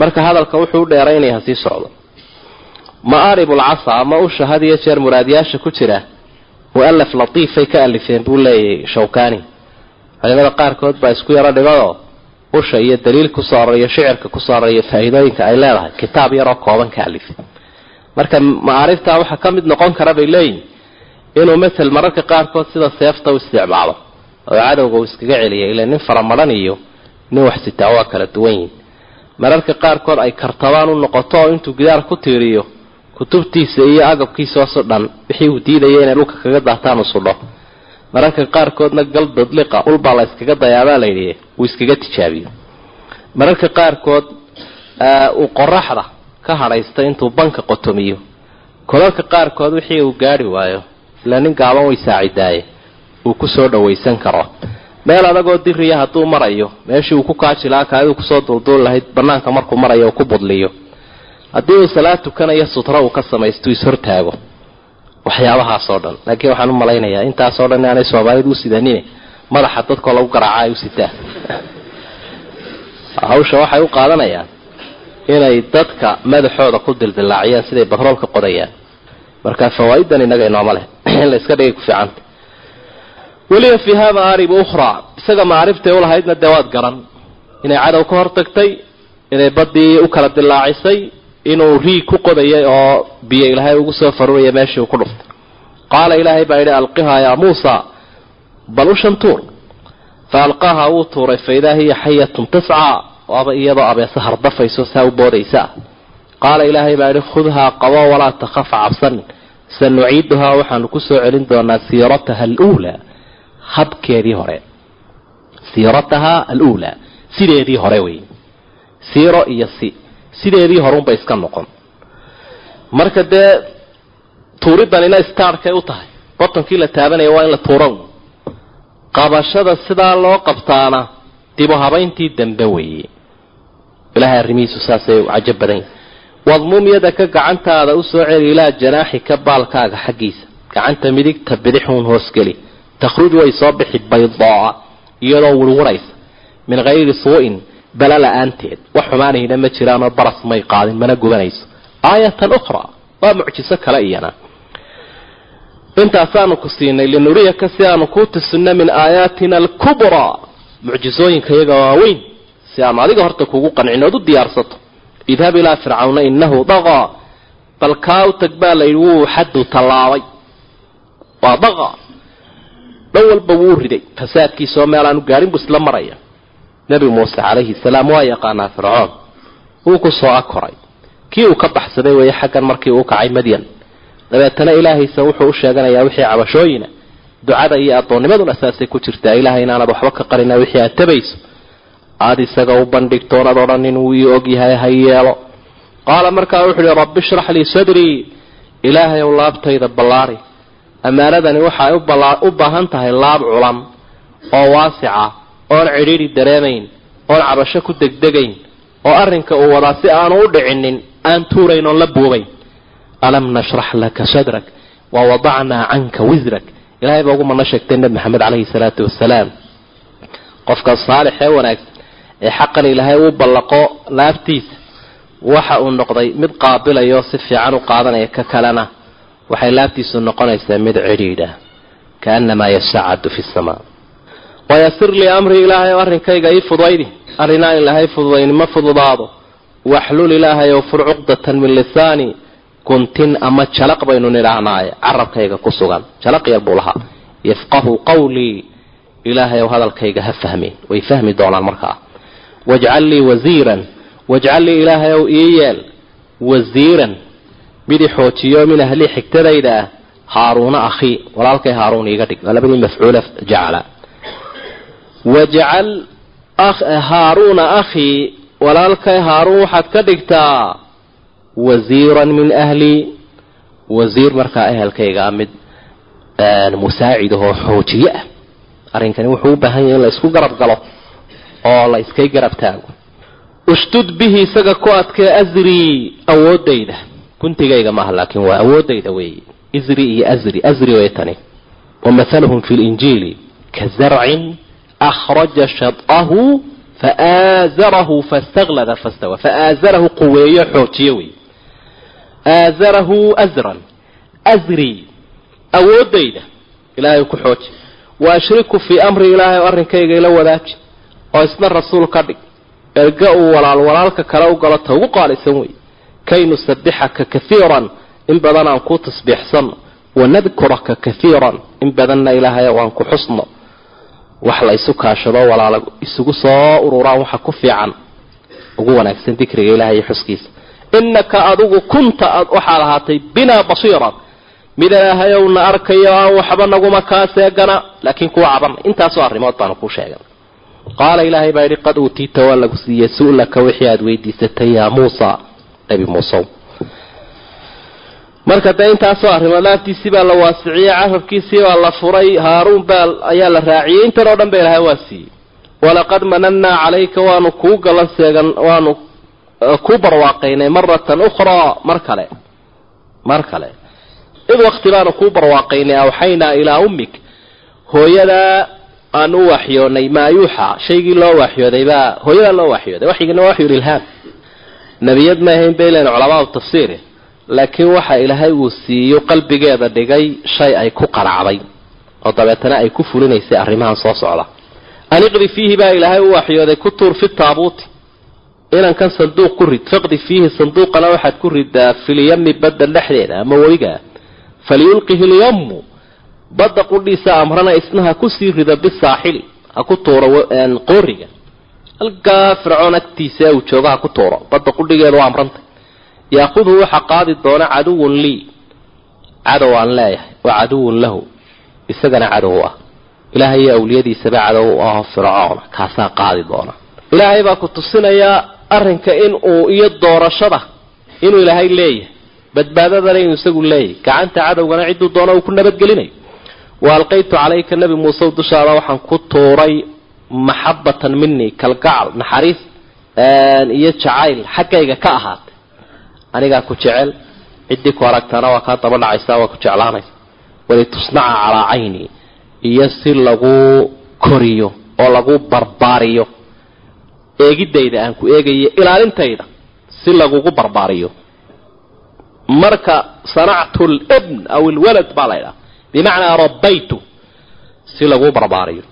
marka hadalka wuxuu u dheeraynaya sii socdo. Ma'aaribul casa ama usha had iyo jeer muraadyaasha ku jira mu'alaf latiifay ka alifeen buu leeyahay shawkani culimada qaarkood baa isku yaro dhigado usha iyo daliil ku soo aroriyo shicirka ku soo aroriyo faa'iidooyinka ay leedahay kitaab yaroo kooban ka alifay marka ma'aariftaa waxaa ka mid noqon kara bay leeyihiin inuu matel mararka qaarkood sida seefta u isticmaalo oo cadowga uu iskaga celiya ila nin faramadhan iyo nin wax sitaa waa kala duwan yihiin mararka qaarkood ay kartabaan u noqoto oo intuu gidaar ku tiiriyo kutubtiisa iyo agabkiisaaso dhan wixii uu diidaya inay dhulka kaga daataan u sudho. Mararka qaarkoodna gal dadliqa ulbaa la yskaga dayaabaa layidhi uu iskaga tijaabiyo. Mararka qaarkood uu qoraxda ka hadhaysta intuu banka qotomiyo. Kolalka qaarkood wixii uu gaadhi waayo ilaa nin gaaban way saacidaaye. Uu ku soo dhawaysan karo. Meel adagoo diriya hadduu marayo meeshii uu ku kaajilaa kaaduu ku soo dulduul lahayd banaanka markuu marayo uu ku budliyo. Haddii uu salaad tukanayo sutra uu ka samaysto ishortaago waxyaabahaasoo dhan. Laakiin waxaan u malaynayaa intaasoo dhan inaanay soomaalidu u sidanine madaxa dadkoo lagu garaaca ay u sitaan hawsha waxay u qaadanayaan inay dadka madaxooda ku dildilaaciyaan siday batroolka qodayaan. Marka fawaa'idan inaga inooma leh in la iska dhigay ku fiicanta. Weliba fiiha maaribu ukhraa isaga maaribtay ulahaydna dee waad garan. Inay cadow ka hortagtay inay badii u kala dilaacisay inuu riig ku qodayay oo biyo ilaahay ugu soo faruraya meeshii uu ku dhuftay. Qaala ilaahay baa yidhi alqihaa yaa muusa bal ushan tuur. Fa alqaaha wuu tuuray fa idaa hiya xayatun tascaa waaba iyadoo abeese hardafayso saa u boodaysa qaala ilaahay baa yidhi khudhaa qabo walaa takhaf cabsan sanuciiduhaa waxaanu ku soo celin doonaa siirataha aluulaa habkeedii hore. Siiratahaa aluulaa sideedii hore wey siiro iyo si sideedii horeunbay iska noqon. Marka dee tuuridanina starkay u tahay. Botonkii la taabanaya waa in la tuuran. Qabashada sidaa loo qabtaana dibu habayntii dambe weeye. Ilaahay arrimihiisu saasay u cajo badan yahi wadmum yadaka gacantaada u soo celi ilaa janaaxika baalkaaga xaggiisa. Gacanta midigta bidixuun hoosgeli takhruj way soo bixi baydaa iyadoo wurwuraysa. Min hayri suu-in bala la'aanteed. Wax xumaanayna ma jiraanoo baras may qaadin mana gubanayso. Aayatan ukhraa waa mucjiso kale iyana. Intaasaanu ku siinay linuriyaka si aanu kuu tusinno min aayaatina alkubraa mucjisooyinka iyaga waaweyn si aanu adiga horta kugu qancin ood u diyaarsato idhab ilaa fircawna inahu daqaa bal kaa u tag baa layidhi wuu xaddu tallaabay waa daqa dhan walba wuu riday. Fasaadkiisaoo meel aanu gaadhin buu isla maraya. Nebi muuse calayhi salaam waa yaqaanaa fircoon. Wuu ku soo akoray. Kii uu ka baxsaday weeye xaggan markii uu kacay madyan dabeetana ilaahaysa wuxuu u sheeganayaa wixii cabashooyina ducada iyo addoonnimadun asaasay ku jirtaa. Ilaahay inaanad waxba ka qarina wixii aad tabayso aada isaga u bandhigtoonad odhan inuu ii og yahay ha yeelo. Qaala markaa wuxu uhi rabbi shrax lii sadrii ilaahay ow laabtayda ballaari. Ammaanadani waxay u baahan tahay laab culan oo waasica oon cidhiidhi dareemayn oon cabasho ku degdegayn oo arrinka uu wadaa si aanu u dhicinin aan tuurayn oon la buubayn. Alam nashrax laka sadrak wa wadacnaa canka wisrak. Ilahay baa ugu mana sheegtay nebi maxamed caleyhi salaatu wasalaam qofka saalix ee wanaagsan ee xaqan ilaahay uu ballaqo laabtiisa waxa uu noqday mid qaabilayo si fiican u qaadanaya ka kalena waxay laabtiisu noqonaysaa mid cidhiidha kaanamaa yasacadu fi samaa. Wayasir lii amri ilaahay oo arrinkayga ii fudaydi arrinaan ilaahay fududayni ma fududaado waxlul ilaahay ow fur cuqdatan min lisaani guntin ama jalaq baynu nidhaahnaaye carabkayga ku sugan jalaq yar buu lahaa. Yafqahu qawlii ilaahay ow hadalkayga ha fahmin way fahmi doonaan markaa wajcal lii wasiiran wajcal lii ilaahay ow ii yeel wasiiran midi xoojiyo min ahlii xigtadayda ah haaruuna akhii walaalkay haaruun iiga dhig waa labadii mafcuula jacala wajcal haaruuna akhii walaalkay haaruun waxaad ka dhigtaa wasiiran min ahlii wasiir markaa ehelkayga mid musaacidahoo xoojiye ah. Arrinkani wuxuu u baahan yahay in la isku garab galo oo la iskay garab taago. Ushdud bihi isaga ku adkee asrii awoodayda guntigayga maaha laakiin waa awoodayda weeye. Isri iyo asri asri way tani. Wamahaluhum fi linjiili ka zarcin akhraja shadahu faaazarahu fastaklada fastawa. Faaazarahu quweeyo xoojiye wey aazarahu asran asri awoodayda ilaahay ku xooji. Wa ashriku fii amri ilaahay oo arrinkayga ila wadaaji oo isna rasuul ka dhig. Erga uu walaal walaalka kale u galo ta ugu qaalisan wey kay nusabixaka kaiiran in badan aan ku tasbiixsano wanadkuraka kaiiran in badanna ilaahay aan ku xusno. Wax la isu kaashado walaala isugu soo ururaan waxa ku fiican. Ugu wanaagsan dikriga ilahay iyo xuskiisa. Inaka adigu kunta waxaad ahaatay binaa basiiran. Mid ilaahayowna arkayo aan waxba naguma kaaseegana laakiin kuwa cabanay intaasoo arrimood baanu kuu sheegan qaala ilaahay baa yidhi qad uutiita waa lagu siiyey su-laka wixii aada weydiisatay yaa muusa nebi muusow marka dee intaasoo arrimood laaftiisii baa la waasiciyey carabkiisii baa la furay haaruun baa ayaa la raaciyey intan oo dhan ba ilahay waa siiyey. Walaqad manannaa calayka waanu kuu galan seegan waanu kuu barwaaqaynay maratan ukhraa. Mar kale mar kale. Id wakti baanu kuu barwaaqaynay awxaynaa ilaa ummik. Hooyadaa aan u waxyoonay maa yuuxa shaygii loo waxyooday baa hooyadaa loo waxyooday waxyigana waa waxyu ilhaam nebiyad ma ahayn baylen culamaadu tafsiiri laakiin waxa ilaahay uu siiyo qalbigeeda dhigay shay ay ku qaracday oo dabeetana ay ku fulinaysay arrimahan soo socda. Aniqdi fiihi baa ilaahay u waxyooday ku tuur fi taabuuti. Inankan sanduuq ku rid faqdi fiihi sanduuqana waxaad ku ridaa filyami badda dhexdeeda ama weliga faliyulqihi lyamu badda qudhiisa amrana isna ha ku sii rido bisaaxili ha ku tuuro qooriga. Halkaa fircoon agtiisa uu joogo ha ku tuuro. Badda qudhigeedu waa amrantay yaakudhu waxa qaadi doona caduwun lii. Cadow aan leeyahay. Wa caduwun lahu. Isagana cadow ah. Ilaahay iyo awliyadiisaba cadow aho fircoona kaasaa qaadi doona. Ilaahay baa ku tusinayaa arrinka in uu iyo doorashada inuu ilaahay leeyahay. Badbaadadana inuu isagu leeyahay. Gacanta cadowgana cidduu doona uu ku nabadgelinayo wa alqaytu calayka nebi muuse dushaada waxaan ku tuuray maxabatan minii kalgacal naxariis iyo jacayl xaggayga ka ahaatay. Anigaa ku jecel ciddii ku aragtaana waa kaa daba dhacaysa waa ku jeclaanaysa. Walitusnaca calaa cayni iyo si lagu koriyo oo lagu barbaariyo. Eegidayda aan ku eegayo ilaalintayda si lagugu barbaariyo. Marka sanactu libn aw ilwalad baa la ydhaha bimacnaa rabbaytu si laguu barbaariyo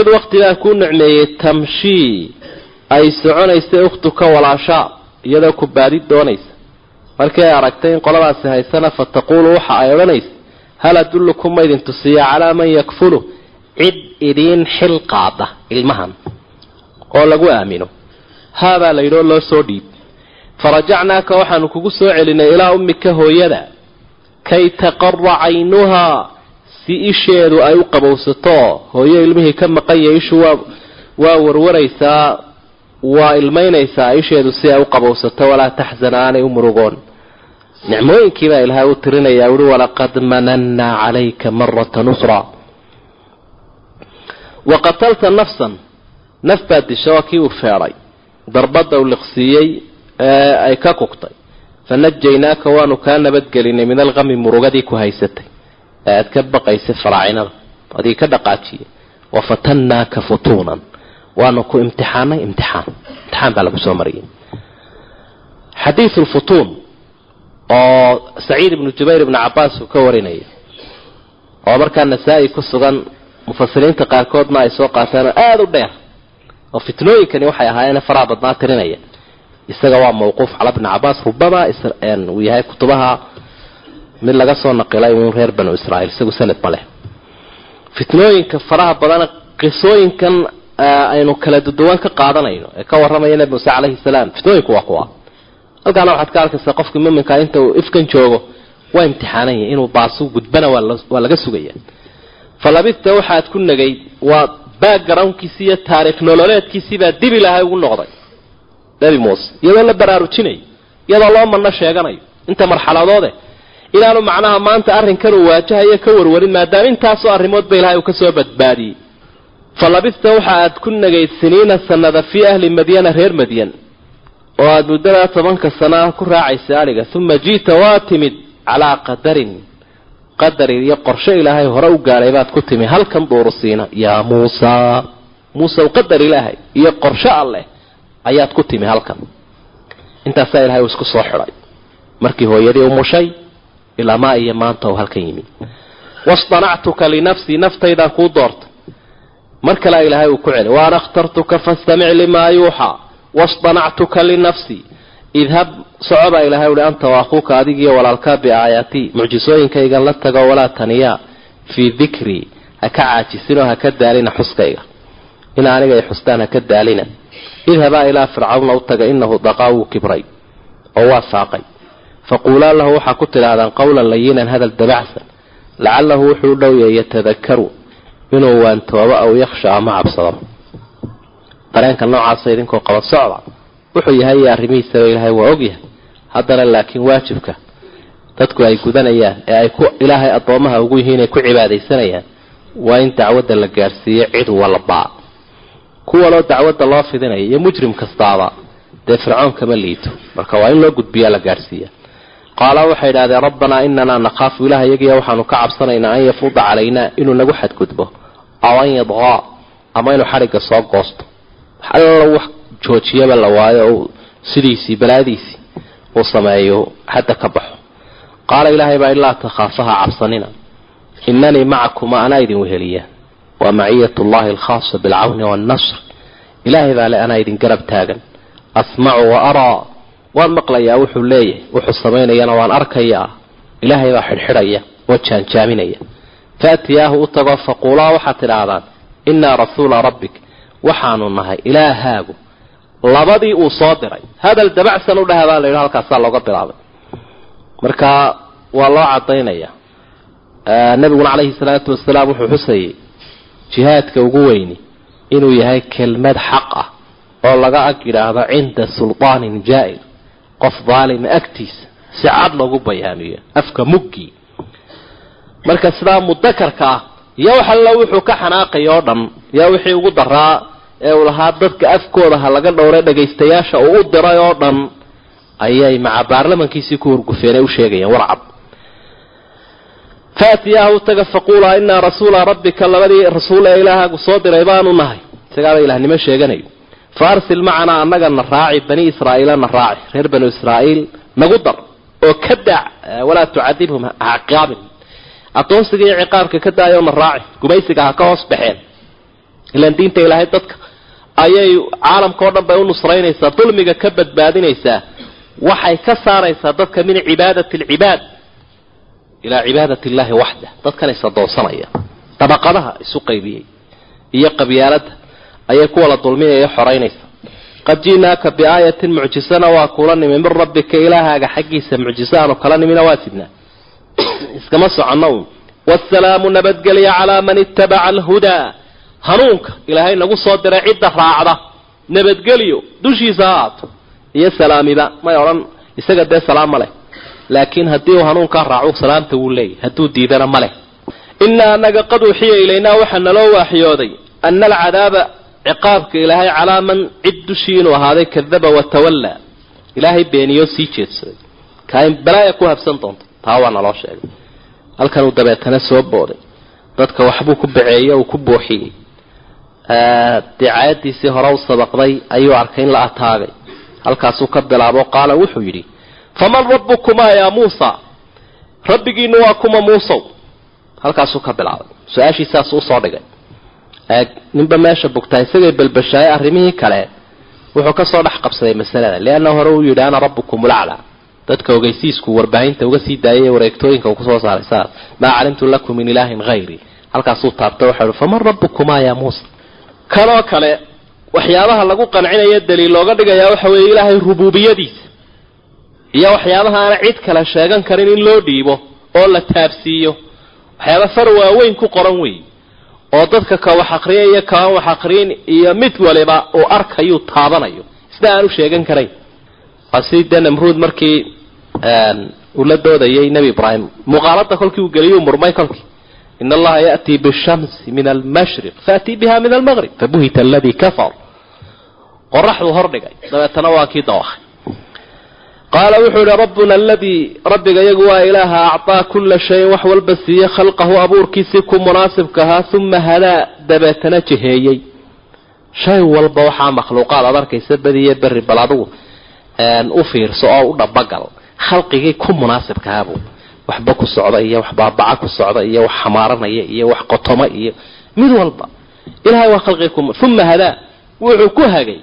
id waktigaan kuu nicmeeyey tamshii ay soconaysay ukhtuka walaashaa iyadoo ku baadi doonaysa markii ay aragtay in qoladaasi haysana fa taquulu waxa ay odhanaysa hal adullukum ma idin tusiya calaa man yakfulu cid idiin xil qaada ilmahan oo lagu aamino haabaa la yidhi oo loo soo dhiib farajacnaaka waxaanu kugu soo celinay ilaa ummika hooyada kay taqara caynuhaa si isheedu ay u qabowsato hooyo ilmihii ka maqanya ishu waa waa warwaraysaa waa ilmaynaysaa isheedu si ay u qabowsato walaa taxzan aanay u murugoon. Nicmooyinkii baa ilaahay u tirinayaa uhi walaqad manannaa calayka maratan ukhraa wa qatalta nafsan naf baad disha waa kii uu feedhay darbadda uu liqsiiyey ee ay ka kugtay. Fanajaynaaka waanu kaa nabadgelinay min alqami murugadii ku haysatay ee aad ka baqaysay faraacinada adii ka dhaqaajiyay wafatannaaka futuunan. Waanu ku imtixaanay imtixaan. Imtixaan baa lagu soo mariyay xadiidu lfutuun oo saciid ibnu jubayr ibnu cabaas uu ka warinaya oo markaa nasaa-i ku sugan mufasiriinta qaarkoodna ay soo qaateen oo aada u dheer. Oo fitnooyinkani waxay ahaayeen faraha badnaa tirinaya. Isaga waa mawquuf cala bni cabaas rubama uu yahay kutubaha mid laga soo naqilay uun reer banu israiil isagu sanad ma leh. Fitnooyinka faraha badan qisooyinkan aynu kala duduwan ka qaadanayno ee ka warramaya nabi muuse calayhi salaam. Fitnooyinku waa kuwa. Halkaana waxaad ka arkaysaa qofkii muminka inta uu ifkan joogo waa imtixaanan yahay inuu baasu gudbana waa laga sugaya. Falabista waxaad ku nagayd waa backgroundkiisi iyo taariikh nololeedkiisii baa dib ilaahay ugu noqday. Nebi muuse iyadoo la baraarujinayo iyadoo loo manno sheeganayo inta marxaladoode inaanu macnaha maanta arrinkan uu waajahayo ka warwarin maadaama intaasoo arrimoodba ilahay uu ka soo badbaadiyey fa labista waxa aad ku nagayd siniina sanada fii ahli madyana reer madyan oo aada muddadaa tobanka sana ku raacaysay adhiga uma ji'ta waa timid calaa qadarin qadar iyo qorshe ilaahay hore u gaadhay baad ku timi. Halkan duurusiina yaa muusa muuse u qadar ilaahay iyo qorshe alleh ayaad ku timi halkan. Intaasaa ilahay uu isku soo xidhay. Markii hooyadii umushay ilaa maa iyo maanta uu halkan yimid wastanactuka linafsii naftaydaan kuu doortay mar kalea ilaahay uu ku celi waana akhtartuka fastamic limaa yuuxaa wastanactuka linafsii idhab socobaa ilahay uhi anta waakuuka adigiiyo walaalkaa biaayaatii mucjisooyinkaygan la tago walaa taniyaa fii dikrii ha ka caajisinoo ha ka daalina xuskayga. In aniga ay xustaan ha ka daalina. Idhabaa ilaa fircawna u taga inahu daqaa wuu kibray oo waa saaqay faquulaa lahu waxaa ku tidhaahdaan qawlan layinan hadal dabacsan lacalahu wuxuu u dhowyay yatadakaru inuu waantoobo aw yakhsha ama cabsado dareenka noocaasa idinkoo qaba socda wuxuu yahay iyo arrimihiisaba ilaahay waa ogyahay haddana laakiin waajibka dadku ay gudanayaan ee ay ku ilaahay addoomaha ugu yihiin ay ku cibaadaysanayaan waa in dacwadda la gaadhsiiyo cid walba kuwanoo dacwadda loo fidinaya iyo mujrim kastaaba dee fircoon kama liito marka waa in loo gudbiyaa la gaadhsiiya qaala waxay idhahdeen rabbanaa inanaa nakhaafu ilaah iyagiya waxaanu ka cabsanaynaa an yafuuda calaynaa inuu nagu xadgudbo. Aw an yadqaa ama inuu xadhigga soo goosto. Alla wax joojiyaba la waayo ou sidiisii balaadiisii uu sameeyo xadda ka baxo. Qaala ilaahay baa ilaa takhaafaha cabsanina inanii macakuma anaa idin weheliya waa maciyat llahi alkhaasa bilcawni wannasr ilaahay baa le anaa idin garab taagan. Asmacu wa araa waan maqlayaa wuxuu leeyahay wuxuu samaynayana waan arkayaa. Ilaahay baa xidhxidhaya oo jaanjaaminaya. Faatiyaahu u tagoo faquulaa waxaad tidhaahdaan innaa rasuula rabbik waxaanu nahay ilaahaagu labadii uu soo diray hadal dabacsan u dhaha baa la yidhi halkaasaa looga bilaabay. Marka waa loo cadaynaya nabiguna calayhi salaatu wasalaam wuxuu xusayay jihaadka ugu weyni inuu yahay kelmad xaq ah oo laga ag yidhaahdo cinda sulطaanin jaa-ir qof daalima agtiisa si cad loogu bayaamiyo afka muggii. Marka sidaa mudakarka ah iyo wax alla wuxuu ka xanaaqaya oo dhan yaa wixii ugu daraa ee uu lahaa dadka afkooda ha laga dhowray dhagaystayaasha uu u diray oo dhan ayay maca baarlamankiisii ku hurgufeenay u sheegayeen warcab faatiyaaha u taga faquulaa inaa rasuula rabbika labadii rasuul ee ilaahaagu soo diray baanu nahay. Isagaaba ilahnimo sheeganayo fa arsil macanaa annagana raaci bani israa'iilana raaci. Reer banu israa'iil nagu dar oo ka daac walaa tucadibhum hacqaabin addoonsiga iyo ciqaabka ka daayona raaci. Gumaysiga ha ka hoos baxeen. Ilaan diinta ilaahay dadka ayay caalamka o dhan bay u nusraynaysaa dulmiga ka badbaadinaysaa. Waxay ka saaraysaa dadka min cibaadati alcibaad ilaa cibaadati illaahi waxda dadkan isadoonsanaya dabaqadaha isu qaybiyey iyo qabyaaladda ayay kuwala dulminaya xoraynaysa qad ji'naaka biaayatin mucjisana waa kula nimi min rabbika ilaahaaga xaggiisa mucjiso aanu kala nimina waa sidnaa iskama soconno un waasalaamu nabadgelya calaa man ittabaca alhudaa hanuunka ilaahay nagu soo diray cidda raacda. Nabadgelyo dushiisa ha aato iyo salaamiba may odhan isaga dee salaam ma leh. Laakiin haddii uu hanuunkaa raaco salaamta wuu leeyahy hadduu diidana ma leh. Innaa anaga qad uxiya ilaynaa waxaa naloo waaxyooday ana alcadaaba ciqaabka ilaahay calaa man cid dushii inuu ahaaday kadaba watawallaa ilaahay beeniyoo sii jeedsaday. Kaain balaaya ku habsan doonta. Taa waa naloo sheegay. Halkanuu dabeetana soo booday. Dadka waxbuu ku baceeyey uu ku buuxiyey. Dicaayadiisii hore u sabaqday ayuu arkay in la ataagay. Halkaasuu ka bilaabo qaala wuxuu yidhi faman rabbukumaa yaa muusa? Rabbigiinu waa kuma muusow. Halkaasuu ka bilaabay. Su'aashiisaas u soo dhigay ninba meesha bugtaa isagay balbashaayay arrimihii kale? Wuxuu ka soo dhex qabsaday masalada lianna hore uu yidhi ana rabbukum ulaclaa dadka ogeysiisku warbaahinta uga sii daayay wareegtooyinka uu ku soo saaray saas maa calimtu lakum min ilaahin hayri halkaasuu taabta waxa hi faman rabbukumaa yaa muusa? Kanoo kale waxyaabaha lagu qancinayo daliil looga dhigayaa waxa weeye ilaahay rubuubiyadiisa iyo waxyaabaha aana cid kale sheegan karin in loo dhiibo oo la taabsiiyo. Waxyaaba far waaweyn ku qoran weeye oo dadka ka wax aqriya iyo kaan wax aqriin iyo mid waliba uu arkayuu taabanayo. Isna aanu sheegan karayn dee namruud markii uu doodayay nebi ibraahim. Muuqaalada kolkii uu geliyuu murmay kolkii. In allaha ya'tii bishamsi min almashriq faatii biha min almaqrib fabuhita aladii kafar. Qoraxduu hordhigay dabeetana waa kii dawakay qaala wuxuu yihi rabbuna aladii rabbiga iyagu waa ilaaha acطaa kula shayin wax walba siiyey khalqahu abuurkiisii ku munaasibka ahaa uma hadaa dabeetana jiheeyey shay walba waxaa makhluuqaad aad arkaysa badiye berri bal adigu u fiirso oo u dhabagal khalqigii ku munaasibka ahaabuu waxba ku socda iyo wax baabaca ku socda iyo wax xamaaranaya iyo wax qotoma iyo mid walba ilahay waa khalqigii uma hadaa wuxuu ku hagay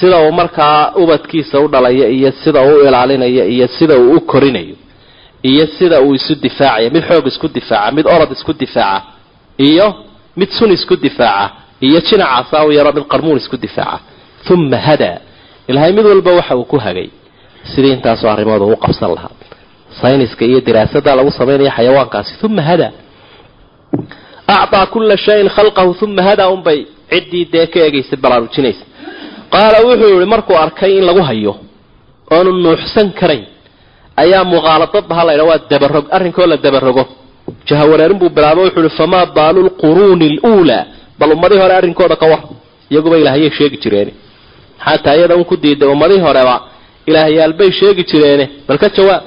sida uu markaa ubadkiisa u dhalayo iyo sida uu u ilaalinayo iyo sida uu u korinayo iyo sida uu isu difaacayo mid xoog isku difaaca mid orod isku difaaca iyo mid sun isku difaaca iyo jinacaasa u yaro mid qarmuun isku difaaca. Uma hadaa ilahay mid walba waxa uu ku hagay. Sidii intaasoo arrimooda u qabsan lahaa. Sayniska iyo diraasada lagu samaynaya xayawaankaasi. Uma hadaa acطaa kula shayin khalqahu uma hadaa unbay ciddii dee ka eegaysa baraarujinaysa qaala wuxuu yihi markuu arkay in lagu hayo oonu nuuxsan karayn ayaa muqaaladadba ha laydha waa dabarog arrinkoo la dabarogo jahawareerin buu bilaabo wuxuu ihi famaa baalu lquruuni luulaa bal ummadihii hore arrinkooda ka war iyaguba ilaahayay sheegi jireene. Xataa iyada un ku diiday ummadihii horeba ilaahyaalbay sheegi jireene. Bal ka jawaab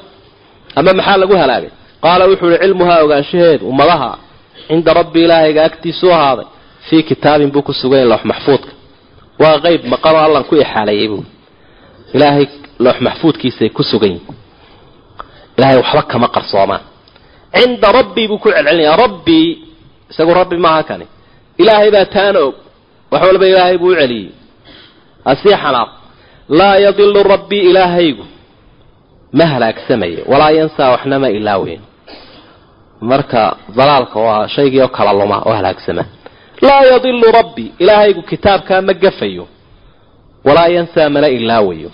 ama maxaa lagu halaagay? Qaala wuxuu ihi cilmuhaa ogaanshaheedu ummadaha cinda rabbi ilaahayga agtiisuu ahaaday fii kitaabin buu ku sugay loox maxfuudka waa qeyb maqanoo allan ku ixaaleeyay buu. Ilaahay loox maxfuudkiisay ku sugan yihiin ilaahay waxba kama qarsoomaan cinda rabbii buu ku celcelinayaa rabbii isagu rabbi maaha kani. Ilaahay baa taana og. Wax walba ilaahay buu u celiyey. Asii xanaaq. Laa yadilu rabbii ilaahaygu. Ma halaagsamayo. Walaa yansaa waxna ma ilaaweyn marka dalaalka waa shaygii oo kala luma oo halaagsama laa yadilu rabbi ilaahaygu kitaabkaa ma gafayo. Walaa yansaa mana ilaawayo.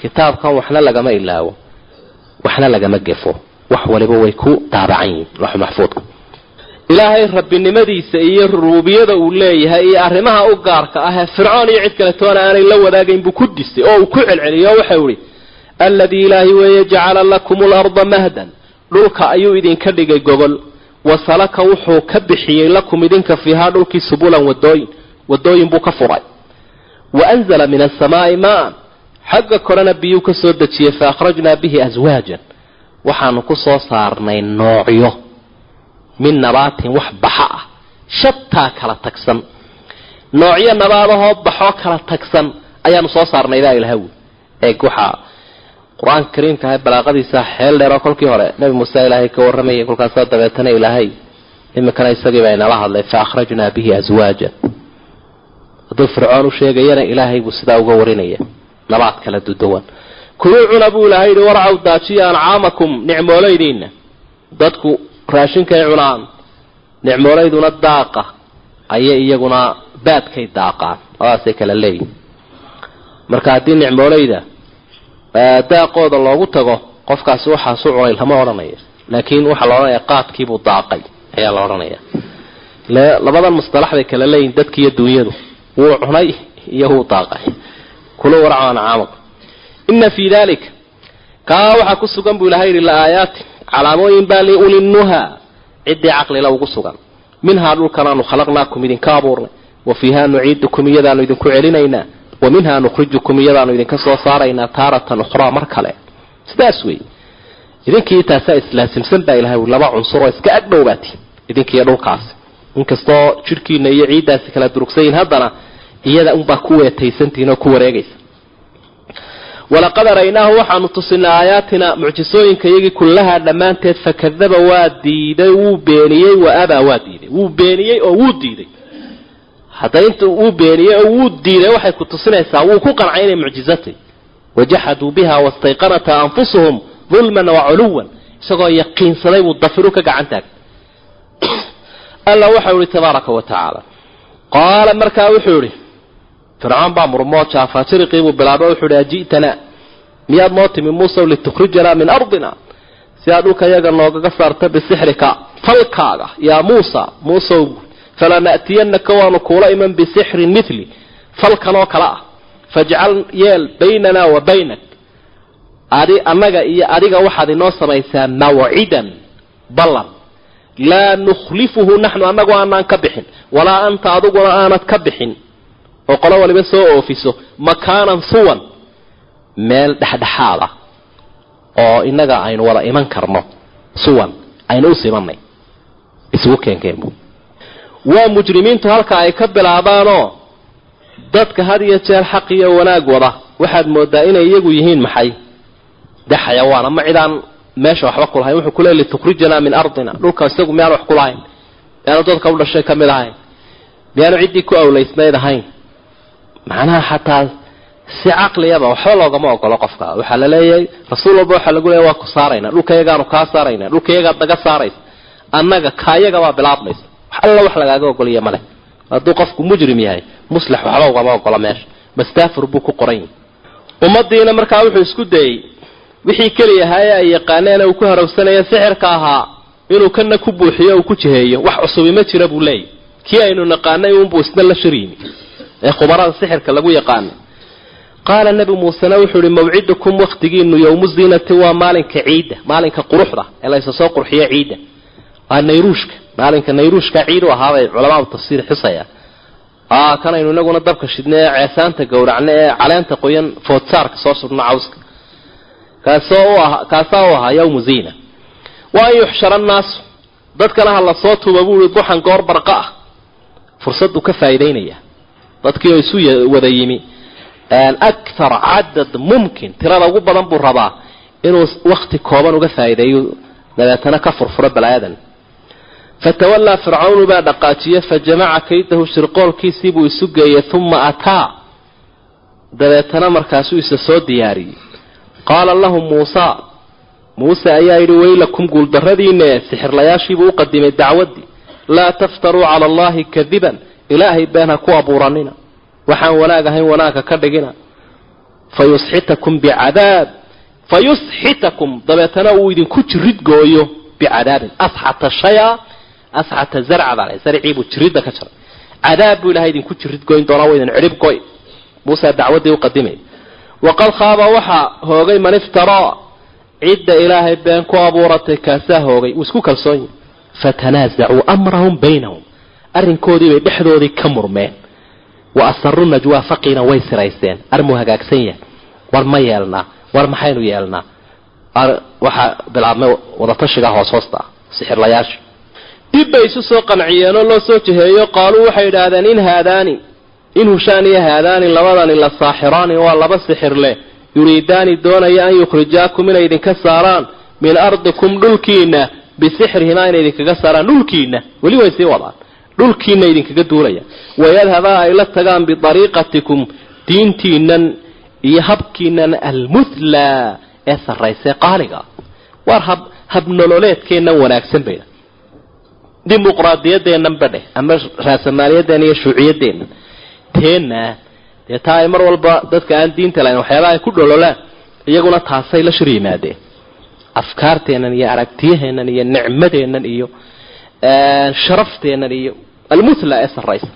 Kitaabkan waxna lagama ilaawo waxna lagama gefo. Wax waliba way ku daabacan yihiin lox maxfuudka ilaahay rabbinimadiisa iyo rubuubiyada uu leeyahay iyo arrimaha u gaarka ah ee fircoon iyo cid kale toona aanay la wadaagayn buu ku disay oo uu ku celceliyo o waxau ihi alladii ilaahi weeye jacala lakum larda mahdan dhulka ayuu idinka dhigay gogol wasalaka wuxuu ka bixiyey lakum idinka fiihaa dhulkii subulan wadooyin wadooyin buu ka furay. Wa anzala min asamaai maan xagga korena biyuu ka soo dejiyey fa akhrajnaa bihi aswaajan waxaanu ku soo saarnay noocyo min nabaatin wax baxa ah shataa kala tagsan. Noocyo nabaadahoo baxoo kala tagsan ayaanu soo saarnay baa ilaha wy eeg waxaa qur'aanka kariimka ahay balaaqadiisa xeel dheeroo kolkii hore nabi muuse ilaahay ka warramayay kolkaasa dabeetana ilaahay iminkana isagii baa inala hadlay fa akhrajnaa bihi aswaajan hadduu fircoon u sheegayana ilaahay buu sidaa uga warinaya nabaad kala duduwan kuluu cuna buu ilahay yihi warcaw daajiya ancaamakum nicmooleydiina dadku raashinkay cunaan nicmoolayduna daaqa ayay iyaguna baadkay daaqaan labadaasay kala leeyihiin marka haddii nicmooleyda daaqooda loogu tago qofkaasi waxaasu cunay lama odhanayo laakiin waxaa la odhanaya qaadkiibuu daaqay ayaa la odhanaya labadan mustalax bay kala leeyihiin dadki iyo dunyadu wuu cunay iyo wuu daaqay. Kula warco ancaamaka ina fii dalika kaa waxaa ku sugan buu ilahay yihi laaayaati calaamooyin baa liulinnuha ciddii caqlila ugu sugan. Minhaa dhulkanaanu khalaqnaakum idinka abuurnay wa fiiha nuciidukum iyadaanu idinku celinaynaa wa minhaa nukhrijukum iyadaanu idinka soo saaraynaa taaratan ukhraa mar kale. Sidaas wey idinkii taasaa islaasimsan baa ilahay laba cunsuroo iska agdhowbaati idinkiiyo dhulkaasi. Inkastoo jidhkiina iyo ciiddaasi kala durugsayiin haddana iyada unbaa ku weetaysantihiin oo ku wareegaysa. Walaqad araynaahu waxaanu tusinay aayaatina mucjisooyinka iyagii kullahaa dhammaanteed fakadaba waa diiday wuu beeniyey wa abaa waa diiday. Wuu beeniyey oo wuu diiday hadda inta wuu beeniyey oo wuu diiday waxay ku tusinaysaa wuu ku qancay inay mucjizatay wajaxaduu biha wastayqanata anfusuhum dulman wa culuwan. Isagoo yaqiinsaday buu dafiru ka gacan taagay alla waxau ihi tabaaraka wa tacaala qaala markaa wuxuu ihi fircoon baa murmoo jaafajiriqii buu bilaabay wuxuu ihi aji'tanaa miyaad noo timi muusaw litukhrijanaa min ardina? Si aad dhulka yaga noogaga saarta bisixrika falkaaga yaa muusa muusow falana'tiyanaka waanu kuula iman bisixrin mithli falkan oo kale ah fajcal yeel baynanaa wa baynak adi annaga iyo adiga waxaad inoo samaysaa mawcidan ballan laa nukhlifuhu naxnu annagu aanaan ka bixin walaa anta adiguna aanad ka bixin oo qolo waliba soo oofiso makaanan suwan meel dhexdhexaad ah oo innaga aynu wada iman karno suwan aynu u simanay isugu keenkeenbu waa mujrimiintu halka ay ka bilaabaanoo dadka had iyo jeer xaq iyo wanaag wada. Waxaad moodaa inay iyagu yihiin maxay? De xayawaan ama cidaan meesha waxba ku lahayn. Wuxuu ku leey litukhrijanaa min ardina. Dhulka isagu miyaan wax ku lahayn? Miyaanu dadka u dhashay ka mid ahayn? Miyaanu ciddii ku awlaysnayd ahayn? Macnaha xataa si caqliyaba waxba loogama ogolo qofka. Waxaa la leeyahay rasuul walba waxaa lagu leeyahy waa ku saarayna. Dhulka yagaanu kaa saarayna. Dhulka yagaad naga saaraysa. Annaga kaayagabaa bilaabmaysa alla wax lagaaga ogoliya male hadduu qofku mujrim yahay muslix waxba ugama ogolo meesha. Mastafur buu ku qoran yahi ummadiina markaa wuxuu isku dayey wixii keliyahaye ay yaqaaneen uu ku harawsanaya sixirka ahaa inuu kana ku buuxiyo uu ku jiheeyo. Wax cusubi ma jira buu leeyahy kii aynu naqaanay uunbuu isna la shariimi ee khubarada sixirka lagu yaqaana qaala nebi muusena wuxuu ihi mawcidukum waktigiinu yowmu ziinati waa maalinka ciidda maalinka quruxda ee laysa soo qurxiyo ciidda nayruushka. Maalinka nayruushka ciid u ahaabay culamaadu tafsiir xusaya kanaynu inaguna dabka shidna ee ceesaanta gowracna ee caleenta qoyan foodsaarka soo sudhno cawska kaasaa u ahaa yawmu ziina. Wa an yuxshara annaasu dadkana ha la soo tuuba buui duxan goor barqa ah. Fursaddu ka faa'idaynaya dadkii oo isu wada yimi. Akthar cadad mumkin tirada ugu badan buu rabaa inuu wakti kooban uga faa'iideeyo. Dabeetana ka furfuro balaayadan fatawallaa fircawnu baa dhaqaajiye fajamaca kaydahu shirqoolkiisii buu isu geeyey uma ataa dabeetana markaasuu isa soo diyaariyey qaala lahum muusa muuse ayaa yidhi waylakum guuldarradiine sixirlayaashiibuu u qadimay dacwaddii laa taftaruu cala allahi kadiban ilaahay been ha ku abuuranina waxaan wanaag ahayn wanaagka ka dhigina fayusxitakum bicadaab fayusxitakum dabeetana uu idinku jirid gooyo bicadaabin asxata shaya asxata zarca baa lahay sarciibuu jiridda ka jaray cadaab buu ilahay idinku jirid goyn doonaa waa idin cidhib goy muusa dacwaddii u qadimay waqad khaaba waxaa hoogay man iftaraa cidda ilaahay been ku abuuratay kaasaa hoogay wuu isku kalsoon yahi fatanaasacuu amrahum baynahum arrinkoodii bay dhexdoodii ka murmeen wa asaruu najwaa faqiina way siraysteen armuu hagaagsan yahay war ma yeelnaa war maxaynu yeelnaa waxaa bilaabmay wadatashiga hoos hoosta ah sixirlayaasha dib bay isu soo qanciyeenoo loo soo jiheeyo qaaluu waxay idhaahdeen in haadaani in hushaan iyo haadaani labadani la saaxiraani waa laba sixir leh. Yuriidaani doonaya an yukhrijaakum inay idinka saaraan. Min ardikum dhulkiina bisixrihimaa inay idinkaga saaraan. Dhulkiina weli way sii wadaan. Dhulkiina idinkaga duulaya. Wayadhabaa ay la tagaan biariiqatikum diintiinan iyo habkiinan almutlaa ee sarraysa qaaliga. Waar hab habnololeedkeennan wanaagsan bayna dimuqraadiyadeennan badheh ama raasamaaliyadeenna iyo shuuciyadeennan teenna dee taa ay mar walba dadka aan diinta lahayn waxyaabaha ay ku dhololaan iyaguna taasay la shir yimaadeen. Afkaarteennan iyo aragtiyaheennan iyo nicmadeennan iyo sharafteennan iyo almuthla ee sarraysa.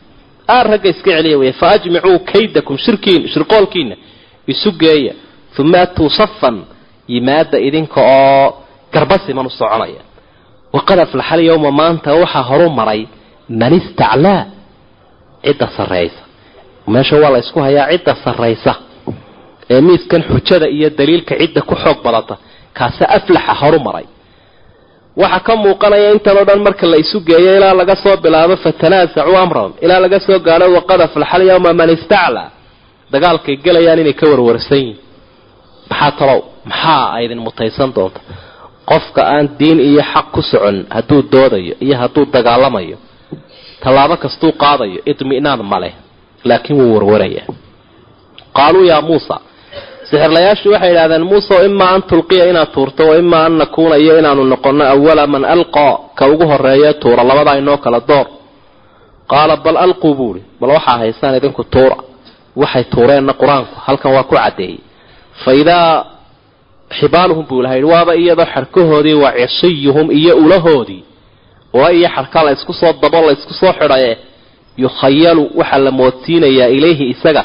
Aar ragga iska celiya wey fa ajmicuu kaydakum shirkiin shirqoolkiina isu geeya uma atuu safan yimaada idinka oo garba siman u soconaya waqad aflaxal yowma maanta waxaa horu maray man istaclaa cidda sarraysa meesha waa la ysku hayaa cidda sarraysa ee miiskan xujada iyo daliilka cidda ku xoog badata kaase aflaxa horu maray waxaa ka muuqanaya intan oo dhan marka la isu geeyo ilaa laga soo bilaabo fatanaasacuu amrahum ilaa laga soo gaadho waqad aflaxal yowma man istaclaa dagaalkay gelayaan inay ka warwarsan yihiin maxaa talow maxaa aydin mutaysan doonta qofka aan diin iyo xaq ku socon hadduu doodayo iyo hadduu dagaalamayo tallaabo kastuu qaadayo idminaan maleh laakiin wuu warwarayaa. Qaaluu yaa muusa sixirlayaashu waxay idhahdeen muuse imaa an tulqiya inaad tuurto wa imaa an nakuuna iyo inaanu noqono awala man alqaa ka ugu horeeye tuura labadaa inoo kala door. Qaala bal alquu buuhi bal waxaa haysaan idinku tuura waxay tuureenna qur'aanku halkan waa ku caddeeyey. Fa idaa xibaaluhum buu ilaha yidhi waaba iyadoo xadhkahoodii waa cisiyuhum iyo ulahoodii. Oo iyo xadhka la ysku soo dabo la ysku soo xidhaye yukhayalu waxaa la moodsiinayaa ilayhi isaga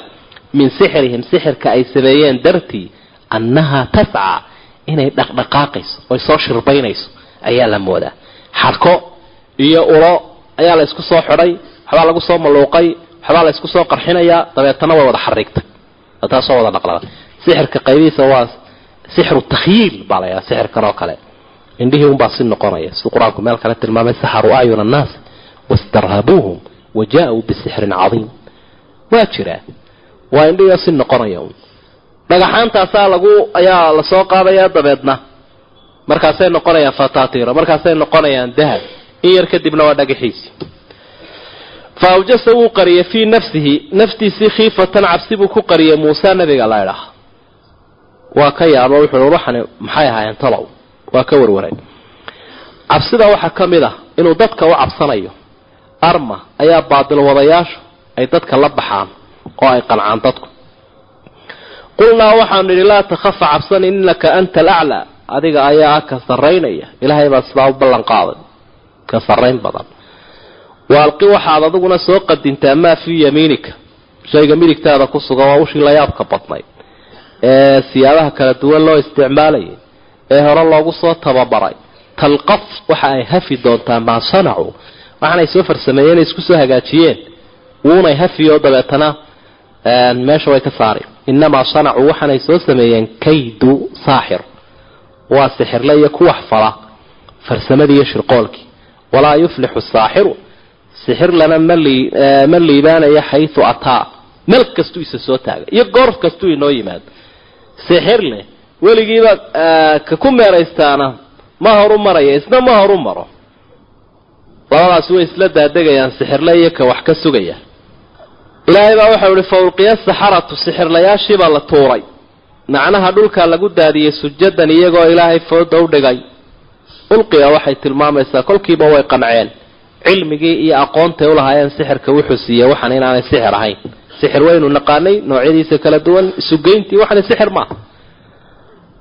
min sixrihim sixirka ay sameeyeen dartii annahaa tascaa inay dhaqdhaqaaqayso oy soo shirbaynayso ayaa la moodaa. Xadhko iyo ulo ayaa la ysku soo xidhay waxbaa lagu soo maluuqay waxbaa la soo qarxinayaa dabeetana way wada xariigtay taasoo wada dhaqlaa sixirka qaybihiisa waa sixru takhyiil baa la yidhaha sixirkan oo kale. Indhihii unbaa si noqonaya. Siduu qur'aanku meel kale tilmaamay saxaruu acyuna annaas wastarhabuuhum wa jaa-uu bisixrin cadiim. Waa jiraa waa indhihiio si noqonaya un. Dhagaxaantaasaa lagu ayaa la soo qaadaya dabeedna. Markaasay noqonayaan fatatiro markaasay noqonayaan dahab. In yar kadibna waa dhagaxiisi. Fa wuu qariyay fii nafsihi naftiisii khiifatan cabsi buu ku qariyay muuse nabiga la idhaah waa ka yaabo wuxuu waxani maxay ahaayeen talow. Waa ka warwaray. Cabsida waxaa ka mid ah inuu dadka u cabsanayo arma ayaa baadil wadayaashu ay dadka la baxaan oo ay qancaan dadku. Qulnaa waxaanu nidhi laa takhafa cabsan innaka anta alaclaa adiga ayaa ah ka sarraynaya. Ilaahay baa sidaa u ballan qaaday. Ka sarrayn badan. Waalqi waxaad adiguna soo qadintaa maa fii yamiinika. Shayga midigtaada ku sugan waa ushii layaabka badnayd ee siyaabaha kala duwan loo isticmaalayay ee hore loogu soo tababaray. Talqaf waxa ay hafi doontaa maa sanacuu waxaanay soo farsameeyeen isku soo hagaajiyeen. Wuunay hafiyo dabeetana meesha way ka saari inamaa sanacuu waxaanay soo sameeyeen kaydu saaxir. Waa sixirle iyo ku wax fala farsamadii iyo shirqoolkii walaa yuflixu saaxiru sixir lana ma liibaanaya xayu ataa. Meel kastuu isa soo taaga iyo goor kastuu inoo yimaado sixir leh weligiiba ka ku meeraystaana ma horu maraya isna ma horu maro. Labadaasi way isla daadegayaan sixirle iyo ka wax ka sugaya. Ilaahay baa waxau ihi fa ulqiya saxaratu sixirlayaashiibaa la tuuray. Macnaha dhulkaa lagu daadiyey sujadan iyagoo ilaahay fooda u dhigay. Ulqiya waxay tilmaamaysaa kolkiiba way qanceen. Cilmigii iyo aqoontay ulahaayeen sixirka wuxuu siiyey waxan inaanay sixir ahayn sixir waynu naqaanay noocyadiisa kala duwan isugeyntii waxana sixir maaha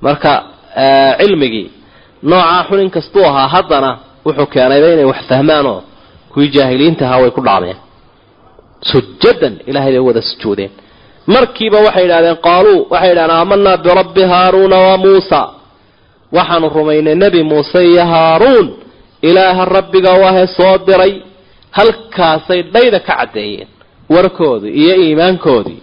marka cilmigii noocaa xun in kastuu ahaa haddana wuxuu keenayba inay wax fahmaanoo kuwii jaahiliinta ahaa way ku dhacdeen. Sujadan ilahay bay wada sujuudeen. Markiiba waxay yidhahdeen qaaluu waxay yidhahdeen aamanaa birabbi haaruuna wa muusa. Waxaanu rumaynay nebi muuse iyo haaruun ilaaha rabbiga wahe soo diray halkaasay dhayda ka caddeeyeen warkoodii iyo iimaankoodii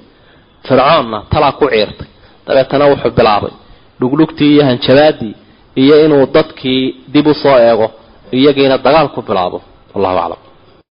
fircoonna talaa ku ciirtay. Dabeetana wuxuu bilaabay dhugdhugtii iyo hanjabaadii iyo inuu dadkii dib u soo eego iyagiina dagaal ku bilaabo. Wallahu aclam